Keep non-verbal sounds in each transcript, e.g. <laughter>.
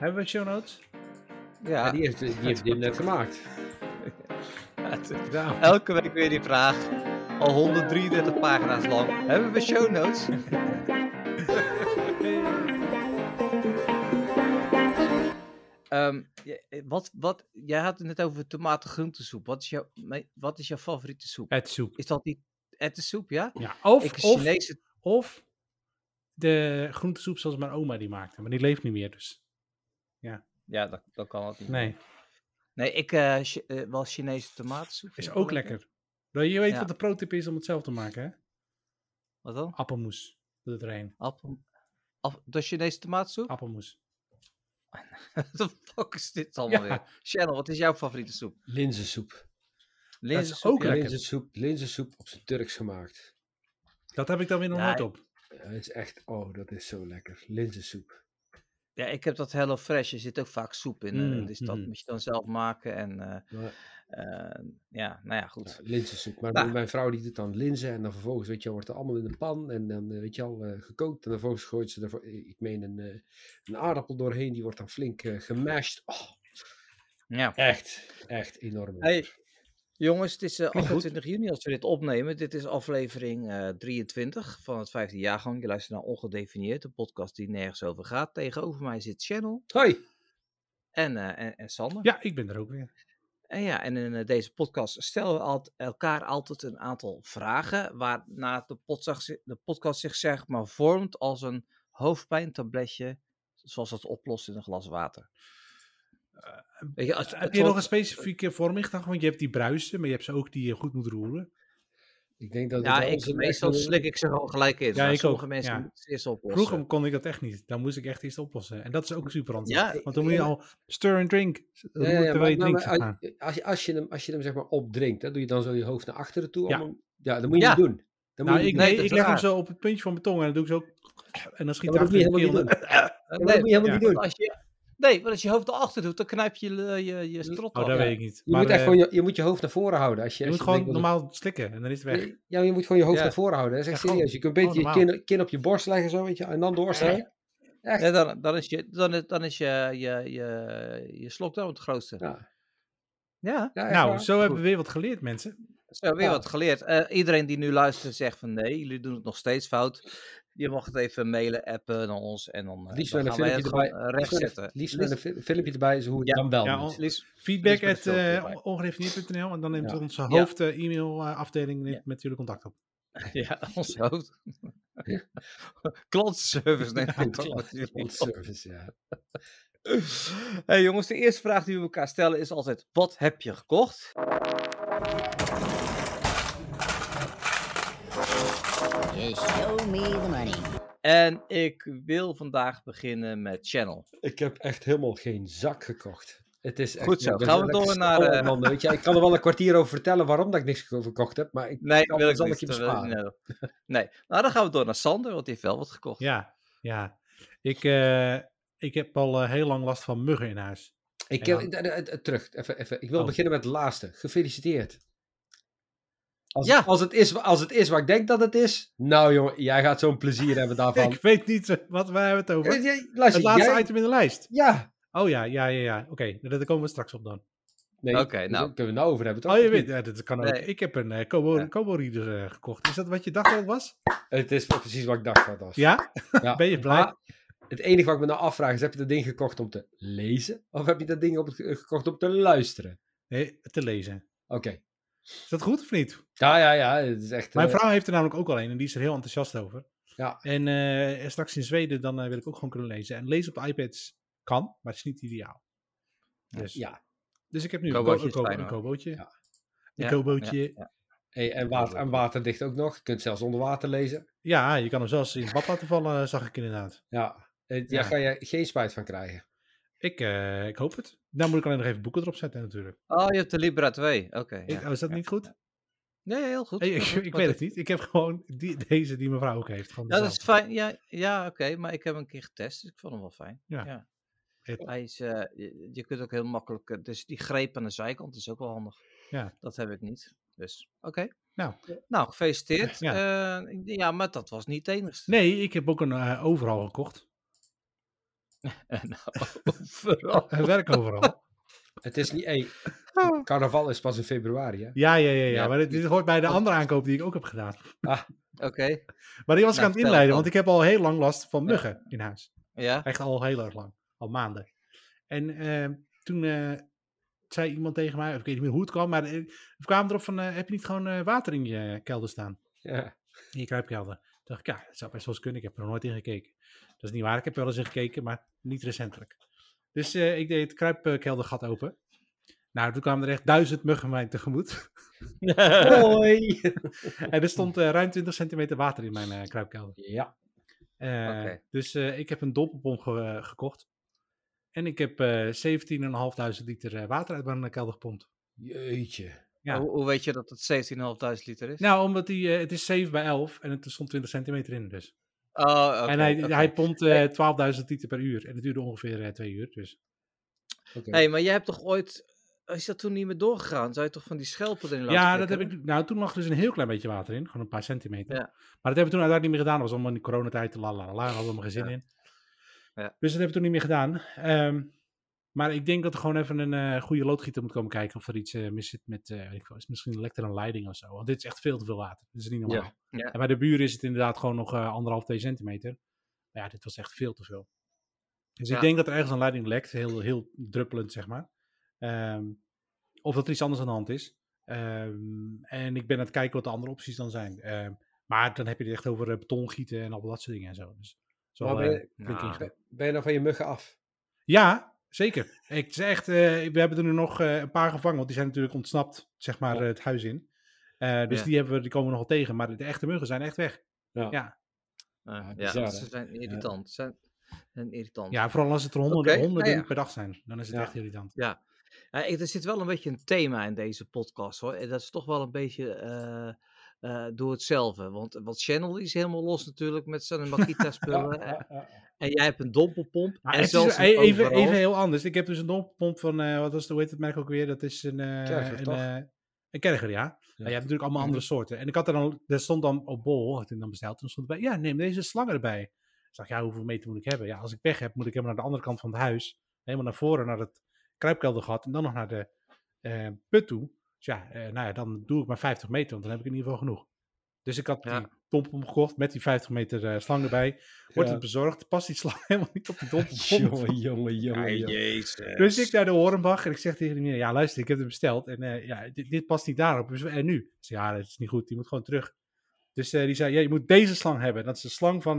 Hebben we show notes? Ja, Ja, die heeft, die heeft net gemaakt. <laughs> het- Ja. elke week weer die vraag. Al 133 pagina's lang. Hebben we show notes? <laughs> Ehm, wat, wat, jij had het net over tomatengroentesoep. Wat is, jouw, wat is jouw favoriete soep? Het soep. Is dat die ettensoep, ja? Ja. Of, Ik of, Chinese... of de groentesoep zoals mijn oma die maakte. Maar die leeft niet meer, dus. Ja, dat, dat kan het niet. Nee, Nee, ik eh, eh, wel Chinese tomatensoep. is ook lekker. Nou, Je weet Ja. wat de protip is om het zelf te maken, hè? Wat dan? Appelmoes. Doe het erheen. Appel... App- de Chinese tomatensoep? Appelmoes. <laughs> What the fuck is dit <laughs> allemaal Ja. weer? Channel, wat is jouw favoriete soep? Linzensoep. Linzensoep, ook ja? lekker. Linzensoep, linzensoep op zijn Turks gemaakt. Dat heb ik dan weer nog Ja, nooit op. Ja, het is echt, oh, dat is zo lekker. Linzensoep. Ja, ik heb dat Hello Fresh. Er zit ook vaak soep in. Mm, dus dat mhm. moet je dan zelf maken. En eh, Maar, eh, ja, nou ja, goed. ja, linzensoep. Maar Nou. mijn vrouw die doet dan linzen en dan vervolgens, weet je wel, wordt er allemaal in de pan en dan, eh, weet je al, eh, gekookt. En dan vervolgens gooit ze er, ik meen, een, een aardappel doorheen. Die wordt dan flink gemashed. Oh, Ja. echt, echt enorm. Hey, jongens, het is eh, Klinkt goed. 28 juni als we dit opnemen. Dit is aflevering eh 23 van het vijfde jaargang. Je luistert naar Ongedefinieerd, de podcast die nergens over gaat. Tegenover mij zit Channel Hoi! en, eh, en, en Sander. Ja, ik ben er ook weer. En ja, en in eh, deze podcast stellen we alt- elkaar altijd een aantal vragen. Waarna de, de podcast zich zeg maar vormt als een hoofdpijntabletje. Zoals dat oplost in een glas water. Weet je, als- Heb je nog een specifieke vorming? Want je hebt die bruisen, maar je hebt ze ook die je goed moet roeren. Ik denk dat Ja, het ik, meestal echt- slik ik ze gewoon gelijk in. Ja, ik sommige ook, mensen ja. moeten eerst oplossen. Vroeger kon ik dat echt niet. Dan moest ik echt eerst oplossen. En dat is ook super handig. Ja, Want dan moet je al stir and drink. Ja, maar, maar- als, als, je, als, je hem, als je hem zeg maar opdrinkt, hè, doe je dan zo je hoofd naar achteren toe? om Ja. hem- ja, dat moet je Ja. niet doen. Dat moet Nou, je ik, nee, ik leg hem zo op het puntje van mijn tong en dan doe ik zo... En dan schiet hij dat moet je achter de helemaal niet keel. Dat moet je helemaal niet doen. Je, nee, want als je hoofd erachter doet, dan knijp je je, je, je strot Oh, af. dat weet ik niet. Je Maar, moet echt eh, gewoon je, je moet je hoofd naar voren houden. Als je, je als moet je gewoon denkt normaal slikken en dan is het weg. Ja, maar je moet gewoon je hoofd Ja. naar voren houden. Dat is echt gewoon- serieus. Je kunt beter je gewoon kin, kin op je borst leggen zo, weet je, en dan doorslaan. Echt. Ja, dan, dan is je, dan is, dan is je, je, je, je slokdarm het grootste. Ja. Ja, Nou, waar. zo hebben we weer wat geleerd, mensen. zo hebben we weer Ja. wat geleerd. Eh, iedereen die nu luistert zegt van nee, jullie doen het nog steeds fout. Je mag het even mailen, appen naar ons en dan, eh, Liefst dan gaan wij het erbij. eh, Liefst met een- rechtzetten. Liefst met een fi- filmpje erbij, is hoe het Ja. dan wel Ja, moet. on- Liefst- Feedback at uh, ongedefinieerd.nl en dan neemt Ja. onze hoofd eh, e-mail eh, afdeling neemt Ja. met jullie contact op. <laughs> Ja, ons hoofd. <laughs> Klantenservice neemt <laughs> Ja, contact met jullie op. Service, ja. Hey jongens, de eerste vraag die we elkaar stellen is altijd: wat heb je gekocht? Just show me the money. En ik wil vandaag beginnen met Channel. Ik heb echt helemaal geen zak gekocht. Het is echt, Goed zo, gaan we door naar, eh, man, weet je. Ik kan er wel een kwartier over vertellen waarom dat ik niks geko- verkocht heb, maar ik Nee, kan, wil ik zal niet. ik je dat wil ik besparen. niet. Nee, nou dan gaan we door naar Sander, want die heeft wel wat gekocht. Ja, ja. Ik, eh, ik heb al eh, heel lang last van muggen in huis. Ik heb, terug, even, even. Ik wil Oh. beginnen met het laatste. Gefeliciteerd. Als, Ja. als, het is, als het is wat ik denk dat het is, nou jongen, jij gaat zo'n plezier hebben <laughs> daarvan. Ik weet niet eh, wat wij hebben het over. Eh, jij- luister, Het laatste jij- item in de lijst. Ja. Oh ja, ja, ja, ja. Oké, daar komen we straks op dan. Nee, Oké, nou. kunnen we het nou over hebben, toch? Oh, je weet, ja, dat kan ook. Nee. Ik heb een uh, Kobo, Ja. Kobo Reader eh, gekocht. Is dat wat je dacht dat het was? Het is precies wat ik dacht dat het was. Ja? <laughs> Ja. Ben je blij? Maar het enige wat ik me nou afvraag is, heb je dat ding gekocht om te lezen? Of heb je dat ding op gekocht om te luisteren? Nee, te lezen. Oké. Is dat goed of niet? Ja, ja, ja. Het is echt... Mijn eh, vrouw heeft er namelijk ook al een en die is er heel enthousiast over. Ja. En eh, straks in Zweden dan eh, wil ik ook gewoon kunnen lezen. En lezen op iPads kan, maar het is niet ideaal. Dus, Ja. dus ik heb nu een, Kobootje ko- een, ko- kobootje. Ja. Een Ja, kobootje. ja, ja. Hey, en, water, en waterdicht ook nog. Je kunt zelfs onder water lezen. Ja, je kan hem zelfs in het bad laten vallen, zag ik inderdaad. Ja. Ja. Daar ga je geen spijt van krijgen. Ik, eh, ik hoop het. Nou moet ik alleen nog even boeken erop zetten natuurlijk. Oh, je hebt de Libra 2. Oké. Ja. oh, is dat Ja. niet goed? Nee, heel goed. Hey, ik, <laughs> weet het niet. Ik heb gewoon die, deze die mijn vrouw ook heeft. Gewoon dat is fijn. Ja, ja oké, maar ik heb hem een keer getest, dus ik vond hem wel fijn. Ja. Hij is, eh, je, je kunt ook heel makkelijk, eh, dus die greep aan de zijkant is ook wel handig. Ja. Dat heb ik niet. Dus, oké. Nou. Nou, gefeliciteerd. <laughs> Ja. Ja. ja, maar dat was niet het enigste. Nee, ik heb ook een eh, overal gekocht. <laughs> En overal. <laughs> We werken overal. <laughs> Het is niet... Hey, carnaval is pas in februari, hè? Ja, ja, ja, ja. Ja, maar dit, dit hoort bij de andere aankoop die ik ook heb gedaan. Oké, Maar die was ik Nou, aan het inleiden, dan. want ik heb al heel lang last van muggen in huis. ja. Echt al heel erg lang. Al maanden. En eh, toen eh, zei iemand tegen mij, of ik weet niet meer hoe het kwam, maar eh, we kwamen erop van, eh, heb je niet gewoon eh, water in je kelder staan? Ja. In je kruipkelder. Dacht ik, ja, dat zou best wel eens kunnen. Ik heb er nog nooit in gekeken. Dat is niet waar. Ik heb er wel eens in gekeken, maar niet recentelijk. Dus eh, ik deed het kruipkeldergat open. Nou, toen kwamen er echt duizend muggen mij tegemoet. <laughs> Hoi! <laughs> en er stond eh, ruim 20 centimeter water in mijn eh, kruipkelder. ja. Dus ik heb een ge- eh, gekocht. En ik heb eh 17.500 liter water uit mijn kelder gepompt. Jeetje. Ja. Hoe, hoe weet je dat het 17.500 liter is? Nou, omdat die, eh, het is 7 bij 11 en het stond 20 centimeter in dus. oh, oké. en hij, hij pompt eh 12.000 liter per uur. En het duurde ongeveer eh, twee uur. Dus. Oké. hey, maar jij hebt toch ooit... Is dat toen niet meer doorgegaan? Zou je toch van die schelpen erin laten Ja, dat heb ik. Nou, toen lag er dus een heel klein beetje water in. Gewoon een paar centimeter. Ja. Maar dat hebben we toen uiteindelijk niet meer gedaan. Dat was allemaal in die coronatijd. La la la. hadden we geen zin Ja. in. Ja. Dus dat hebben we toen niet meer gedaan. Ehm, maar ik denk dat er gewoon even een eh, goede loodgieter moet komen kijken of er iets eh, mis zit met, eh, ik is misschien lekt er een leiding of zo. Want dit is echt veel te veel water. Dit is niet normaal. Ja. Ja. En bij de buren is het inderdaad gewoon nog anderhalf, twee centimeter. Maar ja, dit was echt veel te veel. Dus Ja. ik denk dat er ergens een leiding lekt, heel, heel druppelend zeg maar. Ehm, of dat er iets anders aan de hand is. Ehm, en ik ben aan het kijken wat de andere opties dan zijn. Ehm, maar dan heb je het echt over beton gieten en al dat soort dingen en zo. Dus zo wel, ben je- Nou. Ben je nou van je muggen af? Ja, zeker. Ik zeg echt, eh, we hebben er nu nog eh, een paar gevangen, want die zijn natuurlijk ontsnapt, zeg maar, Ja. eh, het huis in. Eh, dus Ja. die, hebben we, die komen we nog wel tegen, maar de echte muggen zijn echt weg. Ja. Ja. Ah, ja, bizar, ze zijn irritant. Ze zijn, zijn irritant. Ja, vooral als het er honderden, honderden nou ja. per dag zijn, dan is het Ja. echt irritant. Ja, Ja, ik- er zit wel een beetje een thema in deze podcast hoor. En dat is toch wel een beetje eh doe het zelf. Want wat Channel is helemaal los natuurlijk met zijn Makita <laughs> spullen. Ja, ja, ja. En jij hebt een dompelpomp. Maar en is zelfs een even, even heel anders. Ik heb dus een dompomp van, eh, wat was de, hoe heet het merk ook weer? Dat is een, eh Kerger, een, een Kerger, ja. Je hebt natuurlijk allemaal andere soorten. En ik had er dan, er stond dan op bol, had ik dan besteld, en dan stond erbij, ja, neem deze slang erbij. Ik zeg, ja, hoeveel meter moet ik hebben? Ja, als ik weg heb, moet ik helemaal naar de andere kant van het huis, helemaal naar voren, naar het kruipkeldergat, en dan nog naar de put toe. Dus ja, eh, nou ja, dan doe ik maar 50 meter, want dan heb ik in ieder geval genoeg. Dus ik had Ja. die dompomp gekocht met die 50 meter eh, slang erbij. Wordt Ja. het bezorgd, past die slang <laughs> helemaal niet op die dompomp. <laughs> Jongen, jongen, jongen. Ja, jongen. jezus. Dus ik naar de Horenbach en ik zeg tegen die meneer, ja luister, ik heb het besteld en eh, ja, dit, dit past niet daarop. Dus, en nu? Zeg, ja, dat is niet goed, die moet gewoon terug. Dus die zei, ja, je moet deze slang hebben. Dat is een slang van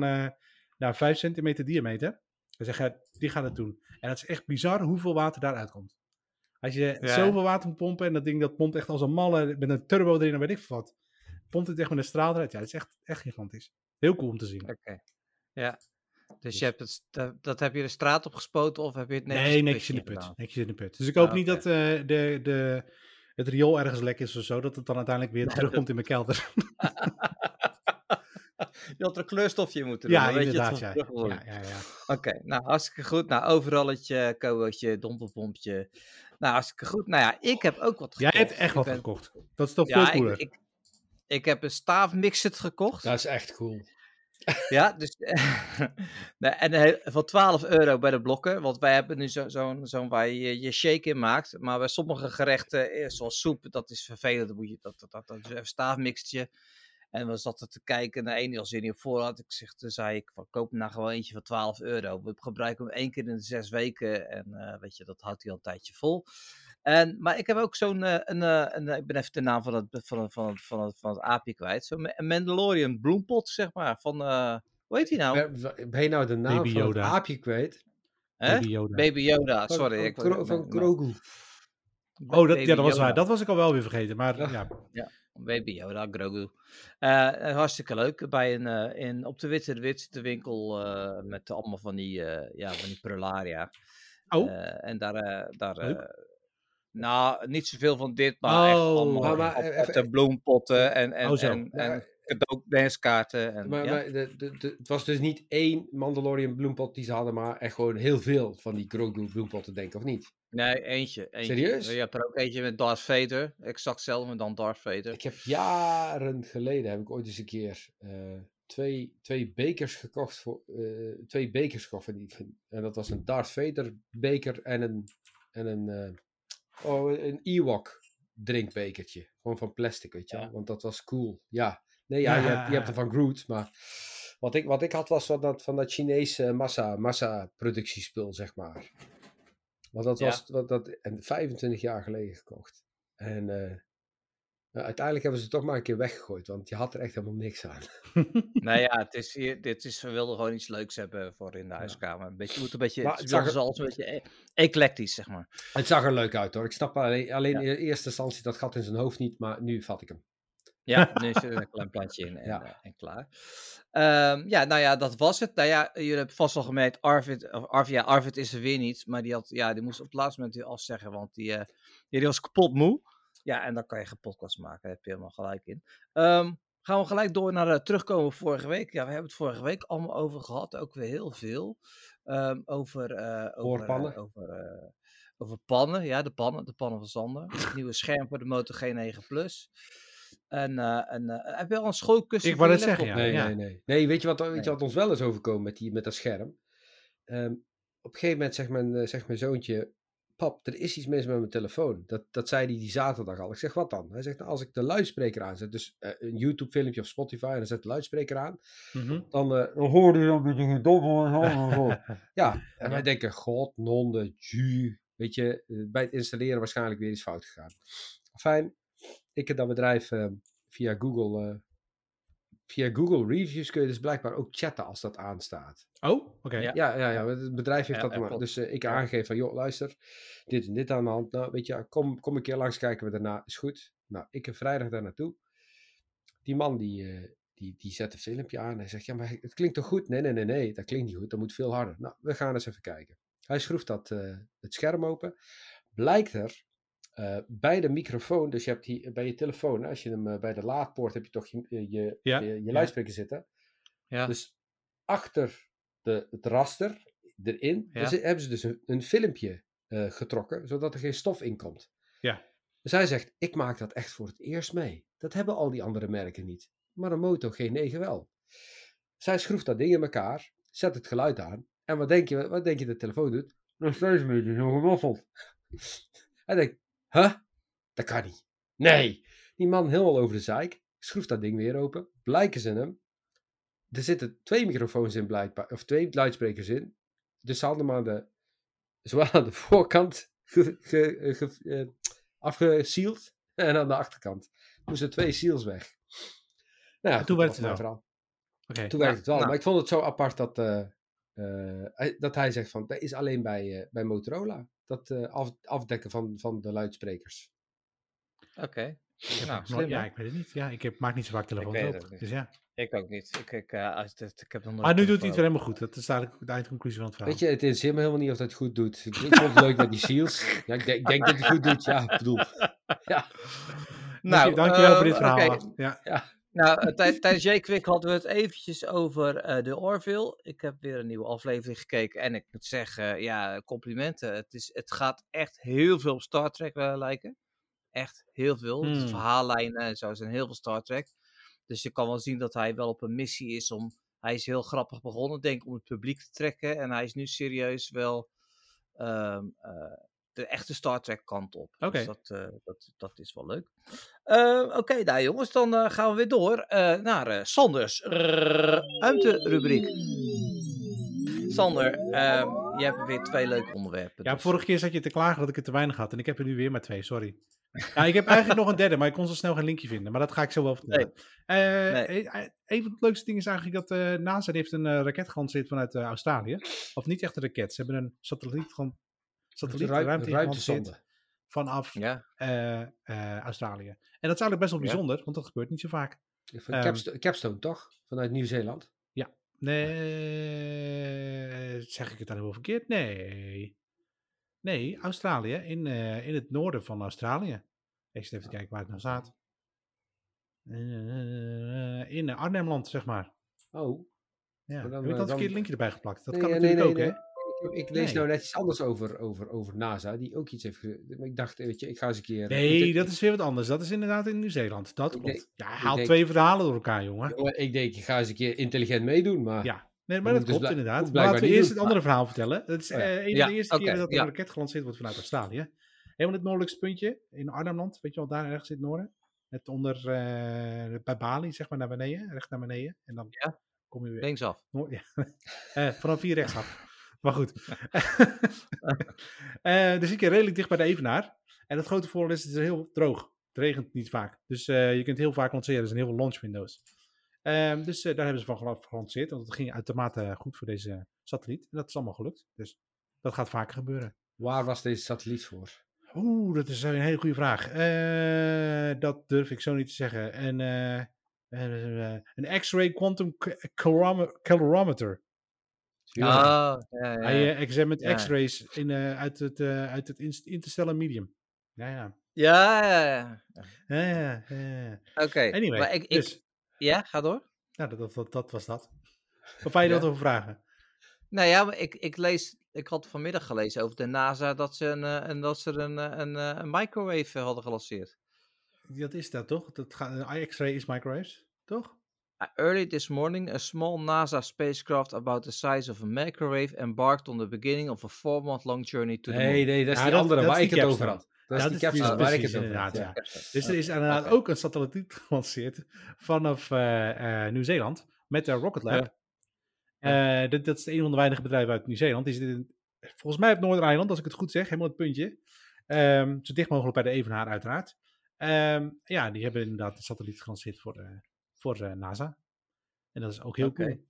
nou, 5 centimeter diameter. Dus zeg, ja, die gaat het doen. En dat is echt bizar hoeveel water daaruit komt. Als je Ja. zoveel water moet pompen en dat ding dat pompt echt als een malle, met een turbo erin en weet ik wat. Pompt het echt met een straal eruit. Ja, dat is echt, echt gigantisch. Heel cool om te zien. Oké. Ja. Dus je hebt het, dat, dat heb je de straat op gespoten of heb je het netjes Nee, netjes in de put. gedaan? Netjes in de put. Dus ik hoop Ah, niet dat eh, de, de, het riool ergens lek is of zo, dat het dan uiteindelijk weer terugkomt in mijn kelder. <laughs> Je had er een kleurstofje moeten doen. ja, weet je inderdaad. het Ja. Ja, ja, ja. Oké, nou hartstikke goed. Nou, overalletje, kootje, dompelpompje. Nou, hartstikke goed. Nou ja, ik heb ook wat Jij gekocht. hebt echt wat ben- gekocht. Dat is toch Ja, veel cooler. ik, ik, ik heb een staafmixer gekocht. Dat is echt cool. <laughs> Ja, dus. <laughs> en hij- voor 12 euro bij de blokken. Want wij hebben nu zo- zo'n zo'n waar je je shake in maakt. Maar bij sommige gerechten, eh, zoals soep, dat is vervelend. Dan moet je dat, dat, dat, dat is even staafmixertje. En we zaten te kijken naar één die al zin in voor had. Ik zeg, toen zei ik, van, koop nou gewoon eentje van 12 euro. We gebruiken hem één keer in de zes weken. En eh, weet je, dat houdt hij al een tijdje vol. En, maar ik heb ook zo'n, eh, een, eh, een, ik ben even de naam van het, van het, van het, van het, van het aapje kwijt. Zo'n Ma- Mandalorian bloempot, zeg maar. Van, eh, hoe heet die nou? Ben, je nou de naam Baby van het aapje kwijt? Hè? Baby Yoda. Baby Yoda, sorry. Van, van Grogu. Oh, dat, Baby ja, dat was Yoda. waar. Dat was ik al wel weer vergeten. Maar Ja. ja, Baby Yoda, Grogu. Eh, eh, hartstikke leuk. Bij een, eh, in, op de Witte de Wit de winkel met allemaal van die, ja, van die prularia. Oh. En daar, daar nou, niet zoveel van dit, maar echt Oh. allemaal Maar- maar, bloempotten en, en, Oh, zo. en, en Cadeaudanskaarten. En, Maar, ja. maar de, de, de- het was dus niet één Mandalorian bloempot die ze hadden, maar echt gewoon heel veel van die Grogu bloempotten, denk ik, of niet? Nee, eentje, eentje. Serieus? Je hebt er ook eentje met Darth Vader. Exact hetzelfde, maar dan Darth Vader. Ik heb jaren geleden, heb ik ooit eens een keer, eh, twee, twee bekers gekocht voor eh, twee bekers gekocht van die, van- en dat was een Darth Vader beker en een en een eh, oh een Ewok drinkbekertje gewoon van plastic weet je Ja. want dat was cool ja nee ja, je, hebt, je hebt er van Groot maar wat ik, wat ik had was van dat, van dat Chinese massa, massa productiespul zeg maar want dat Ja. was wat dat en 25 jaar geleden gekocht en eh, nou, uiteindelijk hebben ze het toch maar een keer weggegooid want je had er echt helemaal niks aan <laughs> nou ja, <laughs> het is hier, dit is, we wilden gewoon iets leuks hebben voor in de huiskamer. Een beetje, moet een beetje, Maar het zag ze alles een beetje e- eclectisch, zeg maar. Het zag er leuk uit hoor. Ik snap alleen, alleen Ja. in eerste instantie dat gat in zijn hoofd niet, maar nu vat ik hem. Ja, nu zit er een klein plantje in en, Ja. eh, en klaar. Ehm, ja, nou ja, dat was het. Nou ja, jullie hebben vast al gemerkt, Arvid, of Arvid, ja, Arvid is er weer niet, maar die, had, ja, die moest op het laatste moment weer afzeggen, want die, eh, ja, die was kapot moe. Ja, en dan kan je geen podcast maken, daar heb je helemaal gelijk in. Ehm, gaan we gelijk door naar de terugkomen vorige week. Ja, we hebben het vorige week allemaal over gehad, ook weer heel veel. Ehm, over, eh over, eh, over, eh, over pannen, ja, de pannen, de pannen van Sander. Het nieuwe scherm voor de Moto G9 Plus. En, eh, en eh, heb je al een schoolkussen Ik wou net zeggen, ja. nee, nee, nee. Nee, weet je wat, weet Nee. je wat ons wel is overkomen met, die, met dat scherm? Ehm, op een gegeven moment zegt mijn, eh, zegt mijn zoontje, pap, er is iets mis met mijn telefoon. Dat, dat zei hij die zaterdag al. Ik zeg, wat dan? Hij zegt, nou, als ik de luidspreker aanzet, dus een YouTube filmpje of Spotify, en dan zet de luidspreker aan, Mhm. dan, eh, dan hoorde je een beetje gedommel. Ja, en wij denken, god, nonde, ju. Weet je, bij het installeren waarschijnlijk weer iets fout gegaan. Fijn, ik heb dat bedrijf eh, via Google, eh, via Google Reviews kun je dus blijkbaar ook chatten als dat aanstaat. Oh, oké. Ja. Ja, ja, ja, het bedrijf heeft Ja, dat maar. Dus eh, ik aangeef van, joh, luister, dit en dit aan de hand. Nou, weet je, kom, kom een keer langs kijken we daarna, is goed. Nou, ik heb vrijdag daar naartoe. Die man die, eh, die, die zet een filmpje aan. Hij zegt, ja, maar het klinkt toch goed? Nee, nee, nee, nee, dat klinkt niet goed. Dat moet veel harder. Nou, we gaan eens even kijken. Hij schroeft dat, eh, het scherm open. Blijkt er eh, bij de microfoon, dus je hebt hier bij je telefoon, als je hem eh, bij de laadpoort heb je toch je, je, je, Ja, je, je ja. luidspreker zitten. Ja. Dus achter de, het raster erin zit- hebben ze dus een, een filmpje eh, getrokken, zodat er geen stof in komt. Ja. Dus hij zegt, ik maak dat echt voor het eerst mee. Dat hebben al die andere merken niet. Maar een Moto G9 wel. Zij schroeft dat ding in elkaar, zet het geluid aan. En wat denk je, wat denk je de telefoon doet? Nog steeds een beetje zo gewaffeld. <laughs> Hij denkt, huh? Dat kan niet. Nee. Die man helemaal over de zeik. Schroeft dat ding weer open. Blijken ze hem. Er zitten twee microfoons in blijkbaar. Of twee luidsprekers in. Dus ze hadden hem aan de, zowel aan de voorkant ge, ge, ge- eh, afgesealed. En aan de achterkant. Moesten twee seals weg. Nou ja, En toen werkt dat het wel. Oké. Toen het wel. nou. Maar ik vond het zo apart dat, eh, eh, hij- dat hij zegt van, dat is alleen bij, eh, bij Motorola. Dat eh, af, afdekken van, van de luidsprekers. Oké. Nou, Nou, slim, ja, ik weet het niet. Ja, ik heb, maak niet zo vaak telefoons weet op. Dus ja. Ik ook niet. Ik, ik, eh, als ik heb nog nooit Maar nu een doet hij het telefoon. weer helemaal goed. Dat is eigenlijk de eindconclusie van het verhaal. Weet je, het interesseert me helemaal niet of hij het goed doet. Ik, vond het leuk met die seals. Ja, ik, denk, ik denk dat hij het goed doet. Ja, ik bedoel. Dank je, dankjewel voor dit eh, verhaal. Ja. Nou, eh, tij- tijdens J-Quick hadden we het eventjes over eh, de Orville. Ik heb weer een nieuwe aflevering gekeken en ik moet zeggen, ja, complimenten. Het, is, het gaat echt heel veel op Star Trek eh, lijken. Echt heel veel. De Hmm. verhaallijnen en zo zijn heel veel Star Trek. Dus je kan wel zien dat hij wel op een missie is om... Hij is heel grappig begonnen, denk ik, om het publiek te trekken. En hij is nu serieus wel ehm, eh, de echte Star Trek kant op. Oké. Dus dat, eh, dat, dat is wel leuk. Eh, Oké, nou jongens, dan eh, gaan we weer door naar Sanders ruimte-rubriek. Sander, ehm, je hebt weer twee leuke onderwerpen. ja, dus- vorige keer zat je te klagen dat ik er te weinig had. En ik heb er nu weer maar twee, sorry. Ja, ik heb eigenlijk nog een derde, maar ik kon zo snel geen linkje vinden. Maar dat ga ik zo wel vertellen. Nee. Een van de leukste dingen is eigenlijk dat NASA heeft een raket gelanceerd vanuit Australië. Of niet echt een raket, ze hebben een satelliet, satelliet Ruim- ruimte gelanceerd ruimtesonde. vanaf Ja, eh, eh, Australië. En dat is eigenlijk best wel Ja. bijzonder, want dat gebeurt niet zo vaak. Van Ehm. Capstone, Capstone, toch? Vanuit Nieuw-Zeeland. Nee, zeg ik het dan heel verkeerd? Nee. Nee, Australië, in, eh, in het noorden van Australië. Ik zit even te kijken waar het nou staat. In Arnhemland, zeg maar. Oh. Ja. Dan, Heb ik dan een verkeerd linkje erbij geplakt? Dat Nee, kan ja, natuurlijk nee, ook, hè? Ik, lees Nee. nou net iets anders over, over, over NASA, die ook iets heeft maar Ik dacht, weet je, ik ga eens een keer... Nee, ik, dat is weer wat anders. Dat is inderdaad in Nieuw-Zeeland. Dat klopt. denk- Ja, haal denk- twee verhalen door elkaar, jongen. Jongen, ik denk, ik ga eens een keer intelligent meedoen, maar... Ja, nee, maar dat dus klopt inderdaad. Maar laten we eerst het andere verhaal vertellen. Het is Oh ja. eh, een Ja, van de eerste keren dat er een raket gelanceerd wordt vanuit Australië. Helemaal het noordelijkste puntje in Arnhemland. Weet je wel, daar ergens in het noorden. Net onder, eh, bij Bali, zeg maar, naar beneden. Recht naar beneden. En dan kom je weer. Linksaf. Noord- <laughs> ja. Eh, vanaf hier rechtsaf. Maar goed. <laughs> Eh dus ik redelijk dicht bij de Evenaar. En het grote voordeel is, het is heel droog. Het regent niet vaak. Dus eh, je kunt heel vaak lanceren. Er zijn heel veel launch windows. Ehm, dus eh, daar hebben ze van gela- gelanceerd. Want het ging uitermate goed voor deze satelliet. En dat is allemaal gelukt. Dus dat gaat vaker gebeuren. Waar was deze satelliet voor? Oeh, dat is een hele goede vraag. Dat durf ik zo niet te zeggen. En, een X-ray quantum calorimeter. Ja. Ah, ja, ja. Hij eh, examined Ja. X-rays in, eh, uit het, eh, uit het interstellar medium. Ja, ja. ja, ja, ja. ja, ja, ja, ja. Oké. Anyway, maar ik, ik, dus, ja, ga door. nou, dat, dat, dat, was dat. Of wou je dat over vragen? Nou ja, maar ik, ik lees, ik had vanmiddag gelezen over de NASA dat ze een, en dat ze een, een, een microwave hadden gelanceerd. Dat is dat toch? Dat gaat, een X-ray is microwaves, toch? Early this morning, a small NASA spacecraft about the size of a microwave embarked on the beginning of a four-month-long journey to the moon. Nee, nee, dat is Ja, die dat- andere dat is waar ik het over had. Dat is die dat is die capstone waar ik het over had. inderdaad, Ja. ja. Dus er is inderdaad ook een satelliet <laughs> gelanceerd vanaf eh, eh, Nieuw-Zeeland met de Rocket Lab. Eh, dat, dat is een van de weinige bedrijven uit Nieuw-Zeeland. Die zit in, volgens mij op Noordereiland, als ik het goed zeg, helemaal het puntje. Ehm, zo dicht mogelijk bij de Evenaar uiteraard. Ehm, ja, die hebben inderdaad een satelliet gelanceerd voor, eh, voor eh, NASA. En dat is ook heel cool.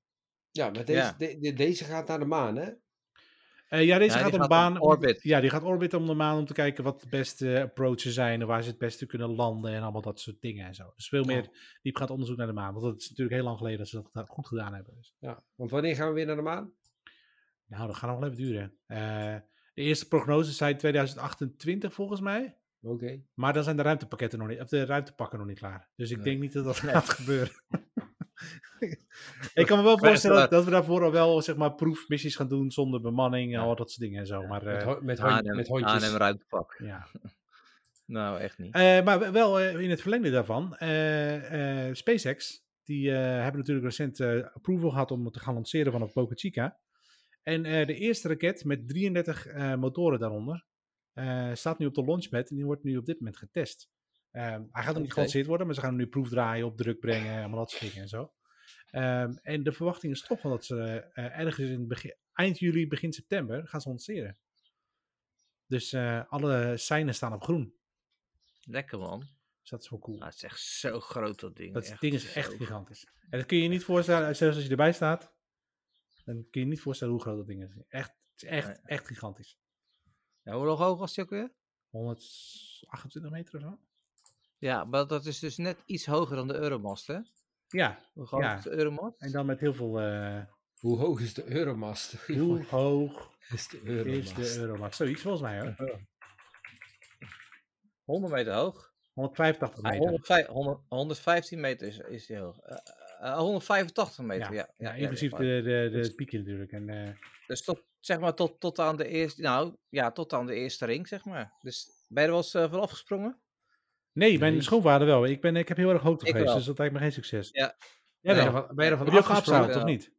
Ja, maar deze, Ja. de- de- deze gaat naar de maan, hè? Eh, ja, deze Ja, gaat gaat op baan. orbit. Ja, die gaat orbiten om de maan om te kijken wat de beste approaches zijn en waar ze het beste kunnen landen en allemaal dat soort dingen en zo. Dus veel meer diepgaand onderzoek naar de maan. Want het is natuurlijk heel lang geleden dat ze dat goed gedaan hebben. Dus. Ja. Want wanneer gaan we weer naar de maan? Nou, dat gaat nog wel even duren. Eh, de eerste prognoses zijn 2028 volgens mij. Oké. Maar dan zijn de ruimtepakketten nog niet, of de ruimtepakken nog niet klaar. Dus ik Nee. denk niet dat dat <laughs> gaat gebeuren. <laughs> ik kan me wel voorstellen dat, dat we daarvoor al wel zeg maar proefmissies gaan doen zonder bemanning en Ja. al dat soort dingen en zo. Maar Met, eh, ho- met, neem- met hondjes. neem ruimtepak. ja. <laughs> Nou, echt niet. Eh, maar wel eh, in het verlengde daarvan, eh, eh, SpaceX, die eh, hebben natuurlijk recent eh, approval gehad om te gaan lanceren vanaf Boca Chica. En eh, de eerste raket met 33 eh, motoren daaronder eh, staat nu op de launchpad en die wordt nu op dit moment getest. Eh, hij gaat nog niet gelanceerd worden, maar ze gaan hem nu proefdraaien, op druk brengen, allemaal dat soort dingen en zo. Ehm, en de verwachting is toch wel dat ze eh, ergens in begin, eind juli, begin september gaan ze lanceren. Dus eh, alle seinen staan op groen. Lekker man. Dus dat is wel cool. Nou, het is echt zo groot dat ding. Dat echt ding is echt gigantisch. En dat kun je je niet voorstellen, zelfs als je erbij staat, dan kun je je niet voorstellen hoe groot dat ding is. Echt, het is echt, echt gigantisch. Ja, hoe hoog was die ook weer? 128 meter of zo? Ja, maar dat is dus net iets hoger dan de Euromast, hè? Ja, Hoe groot Ja. is de Euromast? en dan met heel veel... eh, Hoe hoog is de Euromast? <laughs> hoe hoog is de is Euromast? de Euromast? Zoiets volgens mij hoor. 100 meter hoog. 185 Ah, meter. 105 100 115 meter is, is die hoog. Eh, eh, 185 meter, ja. Ja, ja, inclusief ja, de, de, de, Dus- het piekje natuurlijk. En, eh, Dus tot, zeg maar, tot, tot aan de eerste, nou, ja, tot aan de eerste ring, zeg maar. Dus ben je er wel eens eh, van afgesprongen? nee, mijn Nee. schoonvader wel. Ik, ben, ik heb heel erg hoogte Ik geweest, dus dat lijkt me geen succes. Ja. Jij Ben je ben je ook afgesprongen? of Ja. niet?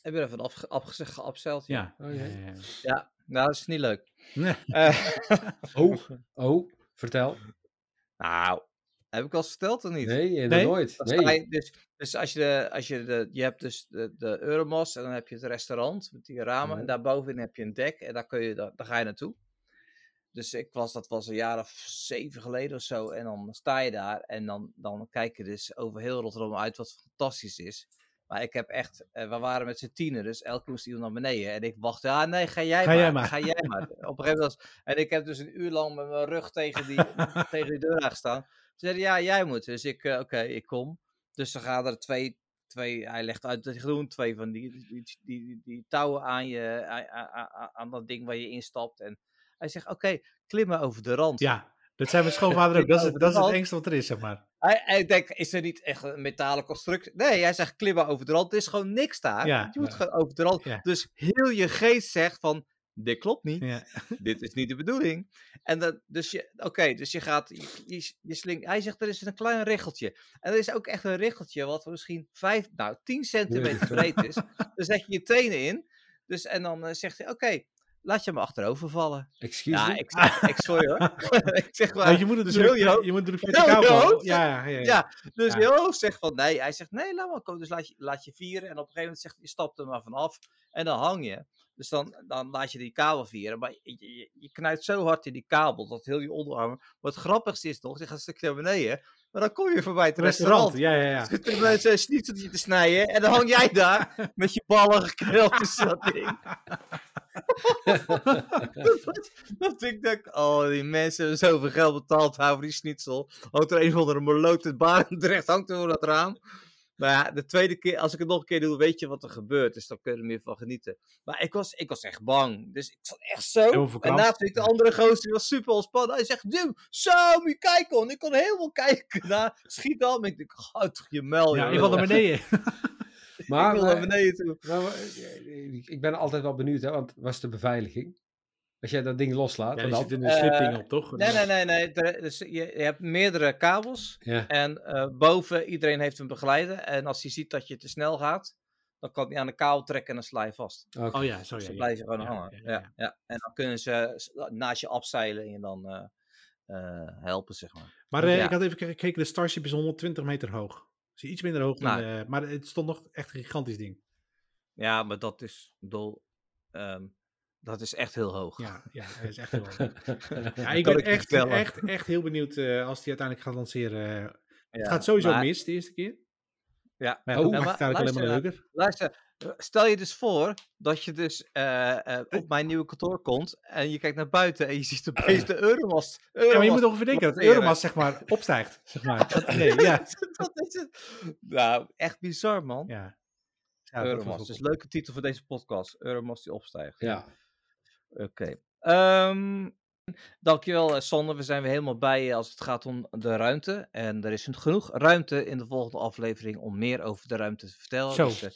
Heb je er van afgezegd geabseild? Ja. Oh, ja. Ja, ja, ja. Ja, nou, dat is niet leuk. Nee. Eh, Oh, <laughs> oh, vertel. nou, heb ik al eens verteld of niet? Nee, Nee? nooit. Nee. je dus, dus als je de, als je de, je hebt dus de, de Euromast en dan heb je het restaurant met die ramen en daarbovenin heb je een dek en daar kun je, daar, daar ga je naartoe. Dus ik was, dat was een jaar of zeven geleden of zo en dan sta je daar en dan, dan kijk je dus over heel Rotterdam uit wat fantastisch is. Maar ik heb echt, eh, we waren met z'n tienen, dus elke moest iemand naar beneden. En ik wacht, ja nee, ga jij Ga maar, jij maar. ga jij maar. Op een gegeven moment was, en ik heb dus een uur lang met mijn rug tegen die, <laughs> tegen die deur aangestaan. Ze zeiden, ja, jij moet. Dus ik, eh, oké, ik kom. Dus dan gaan er twee, twee, hij legt uit dat hij groen, twee van die, die, die, die, touwen aan, je, aan, aan, dat ding waar je instapt. En hij zegt, oké, klimmen over de rand. Ja, Dat zijn mijn <laughs> schoonvader ook. Dat is, het, dat is het engste wat er is, zeg maar. Hij, hij denkt, is er niet echt een metalen constructie? Nee, hij zegt klimmen over de rand. Er is gewoon niks daar. Ja, je moet ja. gewoon over de rand. Ja. Dus heel je geest zegt van, dit klopt niet. Ja. <laughs> dit is niet de bedoeling. En dat, dus je, oké, dus je gaat, je, je, je hij zegt er is een klein richeltje. En er is ook echt een richeltje wat misschien 5, nou 10 centimeter breed is. <laughs> Dan zet je je tenen in. Dus, en dan eh, zegt hij, oké, laat je me achterover vallen. Excuse Ja, me? ik, ik sorry hoor. <laughs> ik zeg maar, je moet het dus heel je hoofd- je moet heel verticaal Ja, ja, ja. ja. dus heel hoofd zegt van nee. Hij zegt nee, laat maar komen. Dus laat je, laat je vieren. En op een gegeven moment zegt hij, je stapt er maar vanaf. En dan hang je. Dus dan, dan laat je die kabel vieren. Maar je, je, je knijpt zo hard in die kabel dat heel je onderarm. Wat het grappigste is nog, je gaat een stukje naar beneden. Maar dan kom je voorbij het Het restaurant, restaurant. ja, ja, ja. Zitten mensen een schnitzeltje te snijden. En dan hang jij daar met je ballen tussen <laughs> dat ding. dat, ik denk, oh, die mensen hebben zoveel geld betaald voor die schnitzel. Hangt er een of andere moloot Barendrecht, <laughs> hangt er voor dat raam. Maar ja, de tweede keer, als ik het nog een keer doe, weet je wat er gebeurt. Dus dan kun je er meer van genieten. Maar ik was, ik was echt bang. Dus ik zat echt zo. En naast ik de andere gozer, die was super ontspannen. Hij zegt, Dim, zo, moet je kijken. hoor." En ik kon helemaal <laughs> kijken. Schiet dan. Ik denk, houd toch je mel, Ja, ik wil naar beneden. <laughs> maar, ik wil naar eh, beneden toe. nou, eh, ik- ik ben altijd wel benieuwd, hè, want was de beveiliging? Als jij dat ding loslaat, Ja, dan? zit in de slipding Eh, op, toch? Nee, nee, nee. nee. Er- dus je, je hebt meerdere kabels. Ja. En eh, boven, iedereen heeft een begeleider. En als hij ziet dat je te snel gaat, dan kan hij aan de kabel trekken en dan sla je vast. Oh ja, zo Dus ja. dan ja. blijf je gewoon Ja, hangen. ja, Ja, ja, ja, En dan kunnen ze naast je afzeilen en je dan eh, eh, helpen, zeg maar. Maar Ja. ik had even gekeken, de Starship is 120 meter hoog. Is iets minder hoog dan... Nou. eh, maar het stond nog echt een gigantisch ding. Ja, maar dat is, ik bedoel, ehm, dat is echt heel hoog. Ja, <laughs> ja, hij is echt heel hoog. Ja, Dat ik ben ik echt, echt, echt heel benieuwd eh, als hij uiteindelijk gaat lanceren. Ja, het gaat sowieso maar- mis de eerste keer. Ja. Maar ja, Oh, dat maakt het eigenlijk alleen maar luister, leuker. Luister, eh, stel je dus voor dat je dus eh, eh, op mijn nieuwe kantoor komt en je kijkt naar buiten en je ziet <clears throat> opeens de Euromast. Ja, maar je Euromast moet ongeveer denken dat de. Euromast zeg maar opstijgt. Zeg maar. <laughs> Dat idee, ja. dat is het. Nou, echt bizar, man. ja. Ja, dat Euromast. Dus leuke titel voor deze podcast. Euromast die opstijgt. Ja. Oké. Ehm, dankjewel, eh, Sander. We zijn weer helemaal bij je als het gaat om de ruimte. En er is genoeg ruimte in de volgende aflevering om meer over de ruimte te vertellen. Zo. Dus, eh,